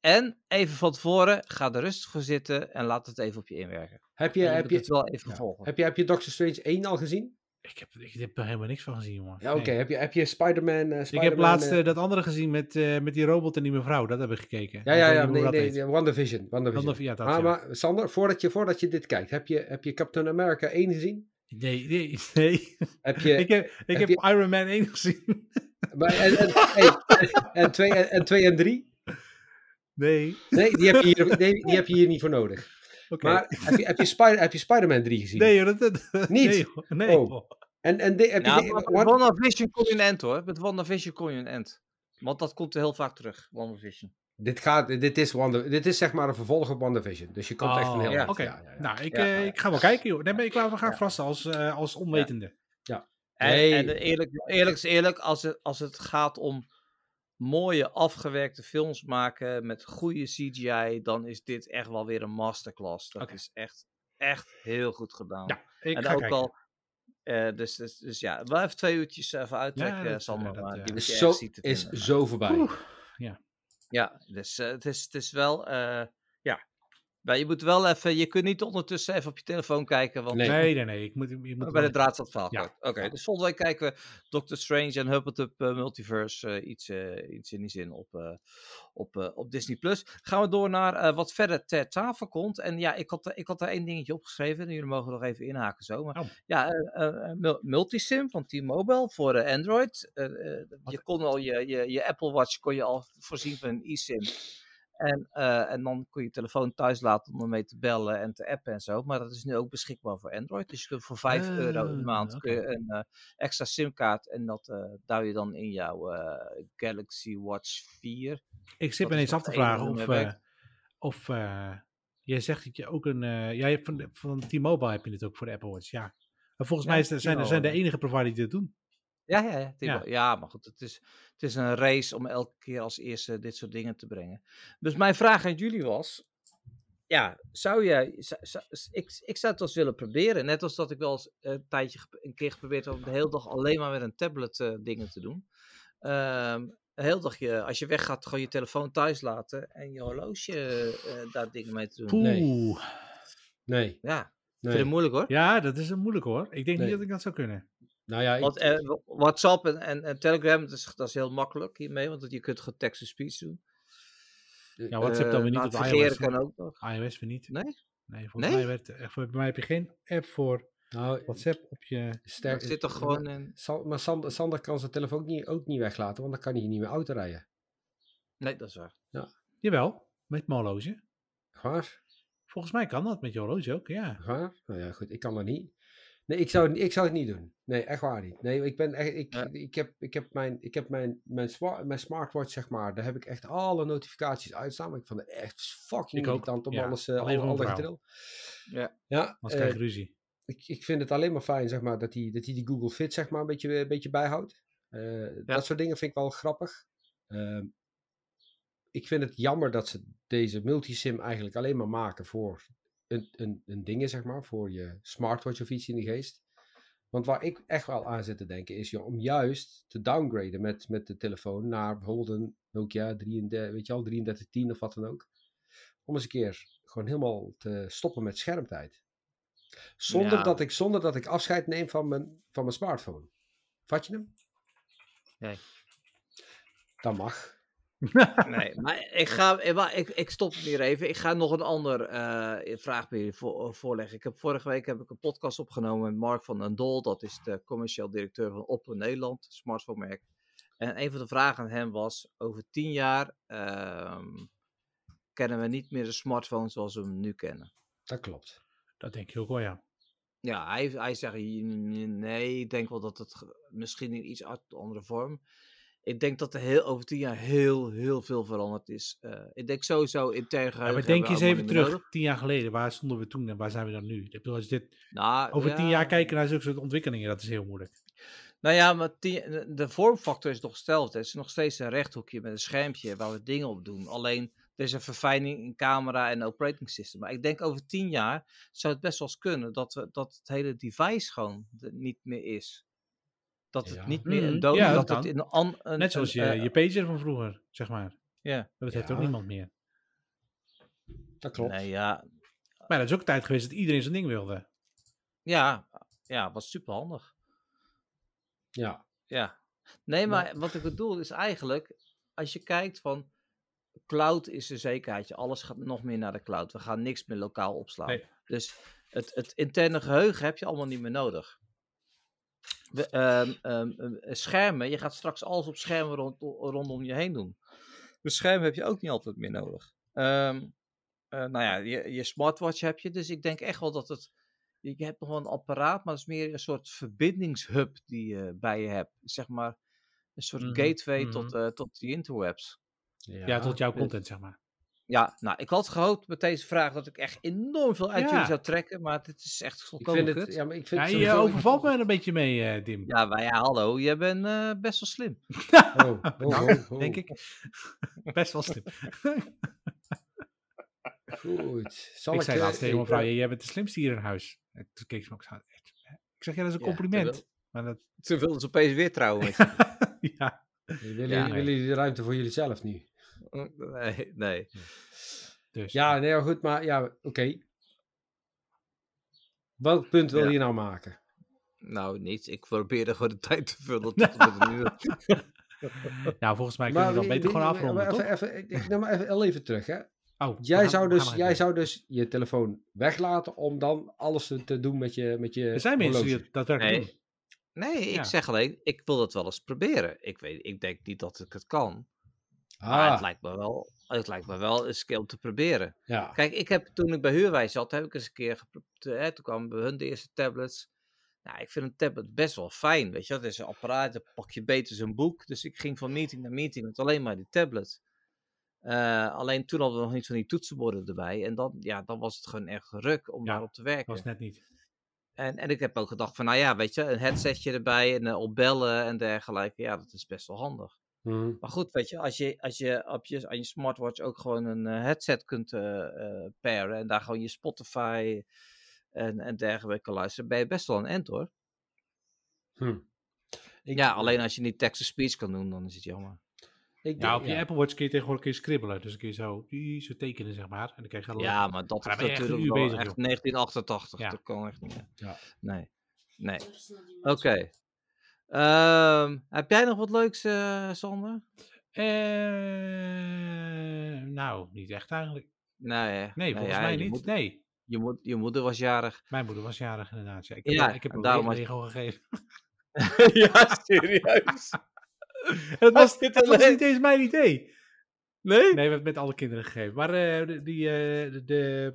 En even van tevoren, ga er rustig voor zitten en laat het even op je inwerken. Heb En je, je heb moet je, het wel even ja. volgen. heb je, heb je Doctor Strange 1 al gezien? Ik heb, ik heb er helemaal niks van gezien, jongen. Ja, oké. Nee. Heb je, heb je Spider-Man... eh, Ik heb laatst eh, eh, dat andere gezien met, eh, met die robot en die mevrouw. Dat heb ik gekeken. Ja, ja, ja, nee, nee, WandaVision. WandaVision. Wonder- ja, dat, maar, ja. maar Sander, voordat je, voordat je dit kijkt, heb je, heb je Captain America 1 gezien? Nee, nee, nee. Heb je, ik heb, ik heb heb Iron Man 1 gezien. maar, en, en, hey, en, 2 en, en, twee en 3? Nee. Nee, die heb, je hier, nee, die heb je hier niet voor nodig. Oké. Maar heb je, heb je, Spider, heb je Spider-Man 3 gezien? Nee, joh, dat, dat, <laughs> Niet? Nee, joh. nee Oh. joh. En, en de, heb je Ja, de- maar met Wan- WandaVision kon je een end hoor. Met WandaVision kon je een end. Want dat komt er heel vaak terug, WandaVision. dit, gaat, dit, is Wanda, dit is zeg maar een vervolg op WandaVision. Dus je komt echt een heel Oh, eind. Oké, Ja, ja, ja. nou, ik, Ja, eh, ja, ja. ik ga wel kijken, joh. Nee, maar ik laat me graag Ja. verrassen als, eh, als onwetende. En, Nee. en eerlijk, eerlijk is eerlijk, als het, als het gaat om mooie afgewerkte films maken met goede CGI, dan is dit echt wel weer een masterclass. Dat is echt, echt heel goed gedaan. Ja, ik en ga ook kijken. al, eh, dus, dus, dus ja, wel even twee uurtjes even uittrekken, dat, Sander. eh, dat, maar eh, die moet je Is, zo, is vinden. zo voorbij. Oeh, Ja, dus het, is, het is wel, eh, ja. Maar je moet wel even, je kunt niet ondertussen even op je telefoon kijken, want Nee. nee, nee, nee. Ik moet, je moet bij wel- de draad staat verhaal. Ja. kort. Oké, dus volgende week kijken we Doctor Strange en Huppletup uh, Multiverse, eh, iets, eh, iets in die zin op, eh, op, eh, op Disney+. Plus. Gaan we door naar eh, wat verder ter tafel komt. En ja, ik had, ik had daar één dingetje opgeschreven en jullie mogen nog even inhaken zo. Maar Oh. ja, eh, eh, mul- Multisim van T-Mobile voor eh, Android. Eh, eh, je kon al je, je, je Apple Watch kon je al voorzien van een eSIM. En, eh, en dan kun je je telefoon thuis laten om ermee te bellen en te appen en zo. Maar dat is nu ook beschikbaar voor Android. Dus je kunt voor 5 euro in de Ah, maand kun je een eh, extra simkaart. En dat eh duw je dan in jouw eh, Galaxy Watch 4. Ik zit me is ineens af te vragen of, eh, of eh, jij zegt dat je ook een... eh jij hebt van, van T-Mobile heb je dit ook voor de Apple Watch, ja. Maar volgens Ja, mij zijn, er- zijn de enige provider die dit doen. Ja, ja, ja, Ja. maar goed, het is, het is een race om elke keer als eerste dit soort dingen te brengen. Dus mijn vraag aan jullie was, ja, zou jij, zou- zou- ik, ik zou het wel eens willen proberen. Net als dat ik wel eens eh, een tijdje een keer geprobeerd heb om de hele dag alleen maar met een tablet eh, dingen te doen. Ehm de hele dag, je, als je weggaat, gewoon je telefoon thuis laten en je horloge eh, daar dingen mee te doen. Poeh. Nee. Nee, Ja, nee. vind je het moeilijk hoor. Ja, dat is een moeilijk hoor. Ik denk Nee. niet dat ik dat zou kunnen. Nou ja, ik, Want eh, WhatsApp en, en, en Telegram, dat is, dat is heel makkelijk hiermee, want je kunt gewoon text-to-speech doen. Ja, WhatsApp dan weer niet op iOS. kan ook nog. iOS weer niet. Nee? Nee, volgens Nee? mij werd, eh, voor, bij mij heb je geen app voor nou, WhatsApp op je... sterk, Het zit toch gewoon in... Maar Sander, Sander kan zijn telefoon ook niet, ook niet weglaten, want dan kan hij niet meer auto rijden. Nee, dat is waar. Jawel, met mijn horloge. Waar? Volgens mij kan dat met je horloge ook, ja. Waar? Nou ja, goed, ik kan dat niet. Nee, ik zou, het- ik zou het niet doen. Nee, echt waar niet. Nee, ik ben echt, ik, Ja. ik heb, ik heb mijn, ik heb mijn, mijn, mijn smartwatch, zeg maar, daar heb ik echt alle notificaties uitstaan. Maar ik vond het echt fucking irritant om ja. alles, uh, Alleen alle. Ja. Ja, Anders eh, krijg je ruzie. ik, ik vind het alleen maar fijn, zeg maar, dat hij dat die Google Fit, zeg maar, een beetje, een beetje bijhoudt. Eh, Dat soort dingen vind ik wel grappig. Ehm, ik vind het jammer dat ze deze multisim eigenlijk alleen maar maken voor een, een, een dingen, zeg maar, voor je smartwatch of iets in de geest. Want waar ik echt wel aan zit te denken is om juist te downgraden met, met de telefoon naar bijvoorbeeld een Nokia 33, weet je al, 3310 of wat dan ook. Om eens een keer gewoon helemaal te stoppen met schermtijd. Zonder, Ja. dat, ik, zonder dat ik afscheid neem van mijn, van mijn smartphone. Vat je hem? Nee. Dat mag. Nee, maar ik, ga, eh, ik, ik stop hier even. Ik ga nog een ander eh, vraag bij voor, voorleggen. Ik heb, vorige week heb ik een podcast opgenomen met Mark van Andol. Dat is de commercieel directeur van Oppo Nederland, smartphone merk. En een van de vragen aan hem was, over tien jaar ehm, kennen we niet meer de smartphone zoals we hem nu kennen. Dat klopt. Dat denk ik ook wel, ja. Ja, hij, hij zegt nee, ik denk wel dat het misschien in iets andere vorm. Ik denk dat er heel, over tien jaar heel, heel veel veranderd is. Eh, ik denk sowieso intern Ja, geheugen maar denk eens even terug, tien jaar geleden, waar stonden we toen en waar zijn we dan nu? Ik bedoel, als dit nodig. Nou, over tien ja. jaar kijken naar zulke soort ontwikkelingen, dat is heel moeilijk. Nou ja, maar tien- de- vormfactor is nog hetzelfde. Het is nog steeds een rechthoekje met een schermpje waar we dingen op doen. Alleen er is een verfijning in camera en operating system. Maar ik denk over tien jaar zou het best wel eens kunnen dat, we, dat het hele device gewoon niet meer is. Dat het Ja. niet meer een dood Ja, dat dat het in een, an- een Net zoals je, een, eh, je pager van vroeger, zeg maar. ja. Dat heeft ook niemand meer. Dat klopt. Nee, ja, Maar dat is ook een tijd geweest dat iedereen zijn ding wilde. ja, ja, was super handig. Ja. Ja. Nee, maar wat ik bedoel is eigenlijk, als je kijkt van, cloud is een zekerheidje. Alles gaat nog meer naar de cloud. We gaan niks meer lokaal opslaan. Nee. Dus het, het interne geheugen heb je allemaal niet meer nodig. We, ehm, ehm, ehm, schermen, je gaat straks alles op schermen rond, rondom je heen doen. Dus schermen heb je ook niet altijd meer nodig. Ehm, eh, nou ja, je, je smartwatch heb je, dus ik denk echt wel dat het. Je hebt nog wel een apparaat, maar het is meer een soort verbindingshub die je bij je hebt. Zeg maar een soort Mhm, gateway mhm. tot, eh, tot die interwebs. Ja, tot jouw dus- content, zeg maar. Ja, nou, ik had gehoopt met deze vraag dat ik echt enorm veel uit Ja. jullie zou trekken, maar dit is echt Ik volkomen vind het, kut. ja, maar ik vind Ja, het je overvalt me er een beetje mee, eh, Dim. Ja, maar ja, hallo, jij bent eh, best wel slim. <laughs> Oh, <laughs> oh, Nou, oh, oh. denk ik. <laughs> Best wel slim. Goed. Zal ik ik, zei eh, laatst tegen mijn ik, vrouw, eh, jij bent de slimste hier in huis. En toen keek ze me ook zo? Ik zeg, ja, dat is een Ja, compliment. Maar dat, Ze wilden ze opeens weer trouwen. Willen, Ja. willen jullie de ruimte voor jullie zelf nu? Nee, nee. Dus, Ja, nee, maar goed, maar ja, oké. Welk punt wil Ja. je nou maken? Nou, niets. Ik probeerde gewoon de tijd te vullen <laughs> tot <laughs> nou, volgens mij kunnen we dan wie- beter gewoon maar afronden, toch? even, even, ik- ik- nou maar even, heel even terug, hè. Oh, Jij, gaan- zou dus, jij zou dus je telefoon weglaten om dan alles te- doen met je, met je Er zijn mensen die daadwerkelijk Nee. doen. Nee, ik Ja. zeg alleen, ik wil het wel eens proberen. Ik, weet, ik denk niet dat ik het kan. Maar Ah, het lijkt me wel, het lijkt me wel eens een keer om te proberen. ja. Kijk, ik heb, toen ik bij Huurwijs zat, heb ik eens een keer, gepro- te- hè, toen kwamen bij hun de eerste tablets. Nou, ik vind een tablet best wel fijn, weet je. Het is een apparaat, dan pak je beter zo'n boek. Dus ik ging van meeting naar meeting met alleen maar die tablet. Eh, alleen toen hadden we nog niet van die toetsenborden erbij. En dan, ja, dan was het gewoon echt ruk om Ja, daarop te werken. Dat was net niet. En, en ik heb ook gedacht van, nou ja, weet je, een headsetje erbij en uh, op bellen en dergelijke. Ja, dat is best wel handig. Hm. Maar goed, weet je, als je, als je op je, aan je smartwatch ook gewoon een eh, headset kunt eh, eh, pairen en daar gewoon je Spotify en, en dergelijke luisteren, ben je best wel een end hoor. Hm. Ik- Ja, alleen als je niet text-to-speech kan doen, dan is het jammer. Ik Ja, denk- op je Apple Watch kun je tegenwoordig kun je scribbelen. Dus dan kun je zo, die, zo tekenen, zeg maar. En dan krijg je al Ja, maar dat is een natuurlijk uur wel bezig, echt joh. 1988. Ja. Dat kan echt niet. Ja. Nee. Nee. Oké. Ehm, heb jij nog wat leuks, eh, Sander? Eh, nou, niet echt eigenlijk. Nee, Nee, volgens ja, mij niet. moet- Nee, je, moet, je moeder was jarig. mijn moeder was jarig inderdaad. Ja, ik heb, Ja, ik heb een daarom Lego gegeven. <laughs> ja, serieus. <laughs> het was, dit was niet eens mijn idee. Nee? Nee, we hebben het met alle kinderen gegeven. Maar eh, die, eh, de, de,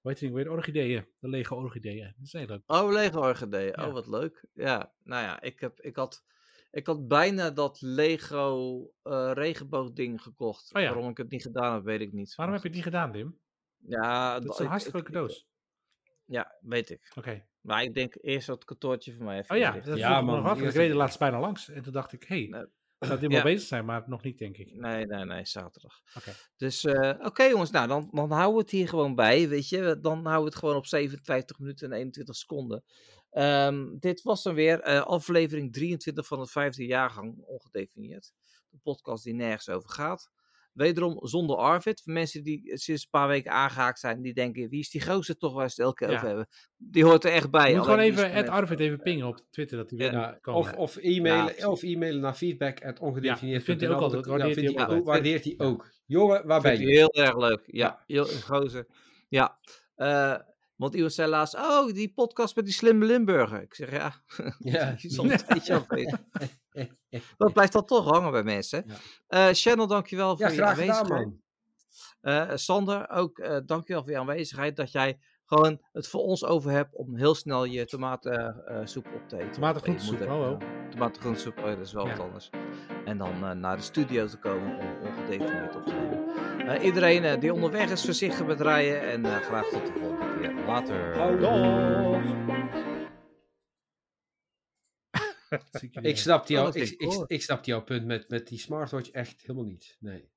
Hoe heet die weer? Orchideeën. De lege orchideeën. Dat is heel leuk. Oh, Lego orchideeën. Ja. Oh, wat leuk. Ja, nou ja, ik, heb, ik, had, ik had bijna dat Lego eh regenboogding gekocht. Oh ja. Waarom ik het niet gedaan heb, weet ik niet. Waarom heb je het niet gedaan, Tim? Ja, Dat is een ik- hartstikke leuke doos. Ja, weet ik. Oké. Maar ik denk eerst dat kantoortje van mij even Oh ja, dat Ja, man, nog af. Ik reed er laatst bijna langs. En toen dacht ik, hé, Nee. hey, zou dit wel bezig zijn? Maar nog niet, denk ik. Nee, nee, nee, zaterdag. Oké. Dus, eh, oké jongens, nou dan, dan houden we het hier gewoon bij, weet je. Dan houden we het gewoon op 57 minuten en 21 seconden. Ehm, dit was dan weer eh, aflevering 23 van het vijfde jaargang, ongedefinieerd. De podcast die nergens over gaat. Wederom zonder Arvid. Voor mensen die sinds een paar weken aangehaakt zijn, die denken, wie is die gozer toch waar ze het elke keer Ja. over hebben. Die hoort er echt bij. Je moet gewoon even Ed Arvid even pingen op Twitter dat hij weer Ja, moet of, komen. of, e-mailen, of e-mailen naar feedback at ongedefinieerd. vindt hij ook altijd, waardeert hij ook waardeert hij ook. Jongen, waar ben je? heel erg leuk. Ja, heel gozer. Ja. Eh, want iemand zei laatst, oh, die podcast met die slimme Limburger. Ik zeg, ja, Ja. <laughs> die is al een afwezig. <laughs> Dat blijft dan toch hangen bij mensen. Ja. Eh Channel, dankjewel voor Ja, je graag gedaan, aanwezigheid. man. Eh, Sander, ook eh dankjewel voor je aanwezigheid. Dat jij gewoon het voor ons over hebt om heel snel je tomatensoep op te eten. Tomatengroentesoep, oh, eh, oh. Oh, dat is wel Ja. wat anders. En dan eh, naar de studio te komen om ongedefinieerd op te nemen. Eh, iedereen die onderweg is, voorzichtig met rijden. En eh, graag tot de volgende keer. Later. Ik weer. snap, jou, Oh, dat ik, ik ik, ik snap jouw punt met, met die smartwatch echt helemaal niet. Nee.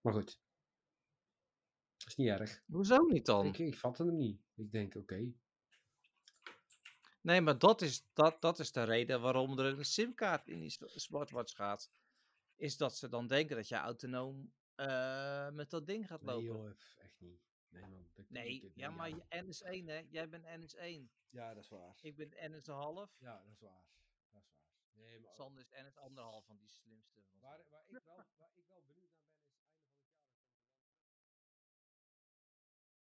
Maar goed. Dat is niet erg. Hoezo niet dan? Ik, ik vatte hem niet. Ik denk, oké. Nee, maar dat is, dat, dat is de reden waarom er een simkaart in die smartwatch gaat. Is dat ze dan denken dat jij autonoom eh, met dat ding gaat Nee lopen. joh, pff, echt niet. Nee man. dat- dat Nee, ik ja, maar je- NS1 hè, jij bent NS1. Ja, dat is waar. Ik ben NS1,5. Ja, dat is waar. Dat is waar. Nee, maar Sander is NS1,5 van die slimste. van waar, waar ik wel, waar ik wel benieuwd naar.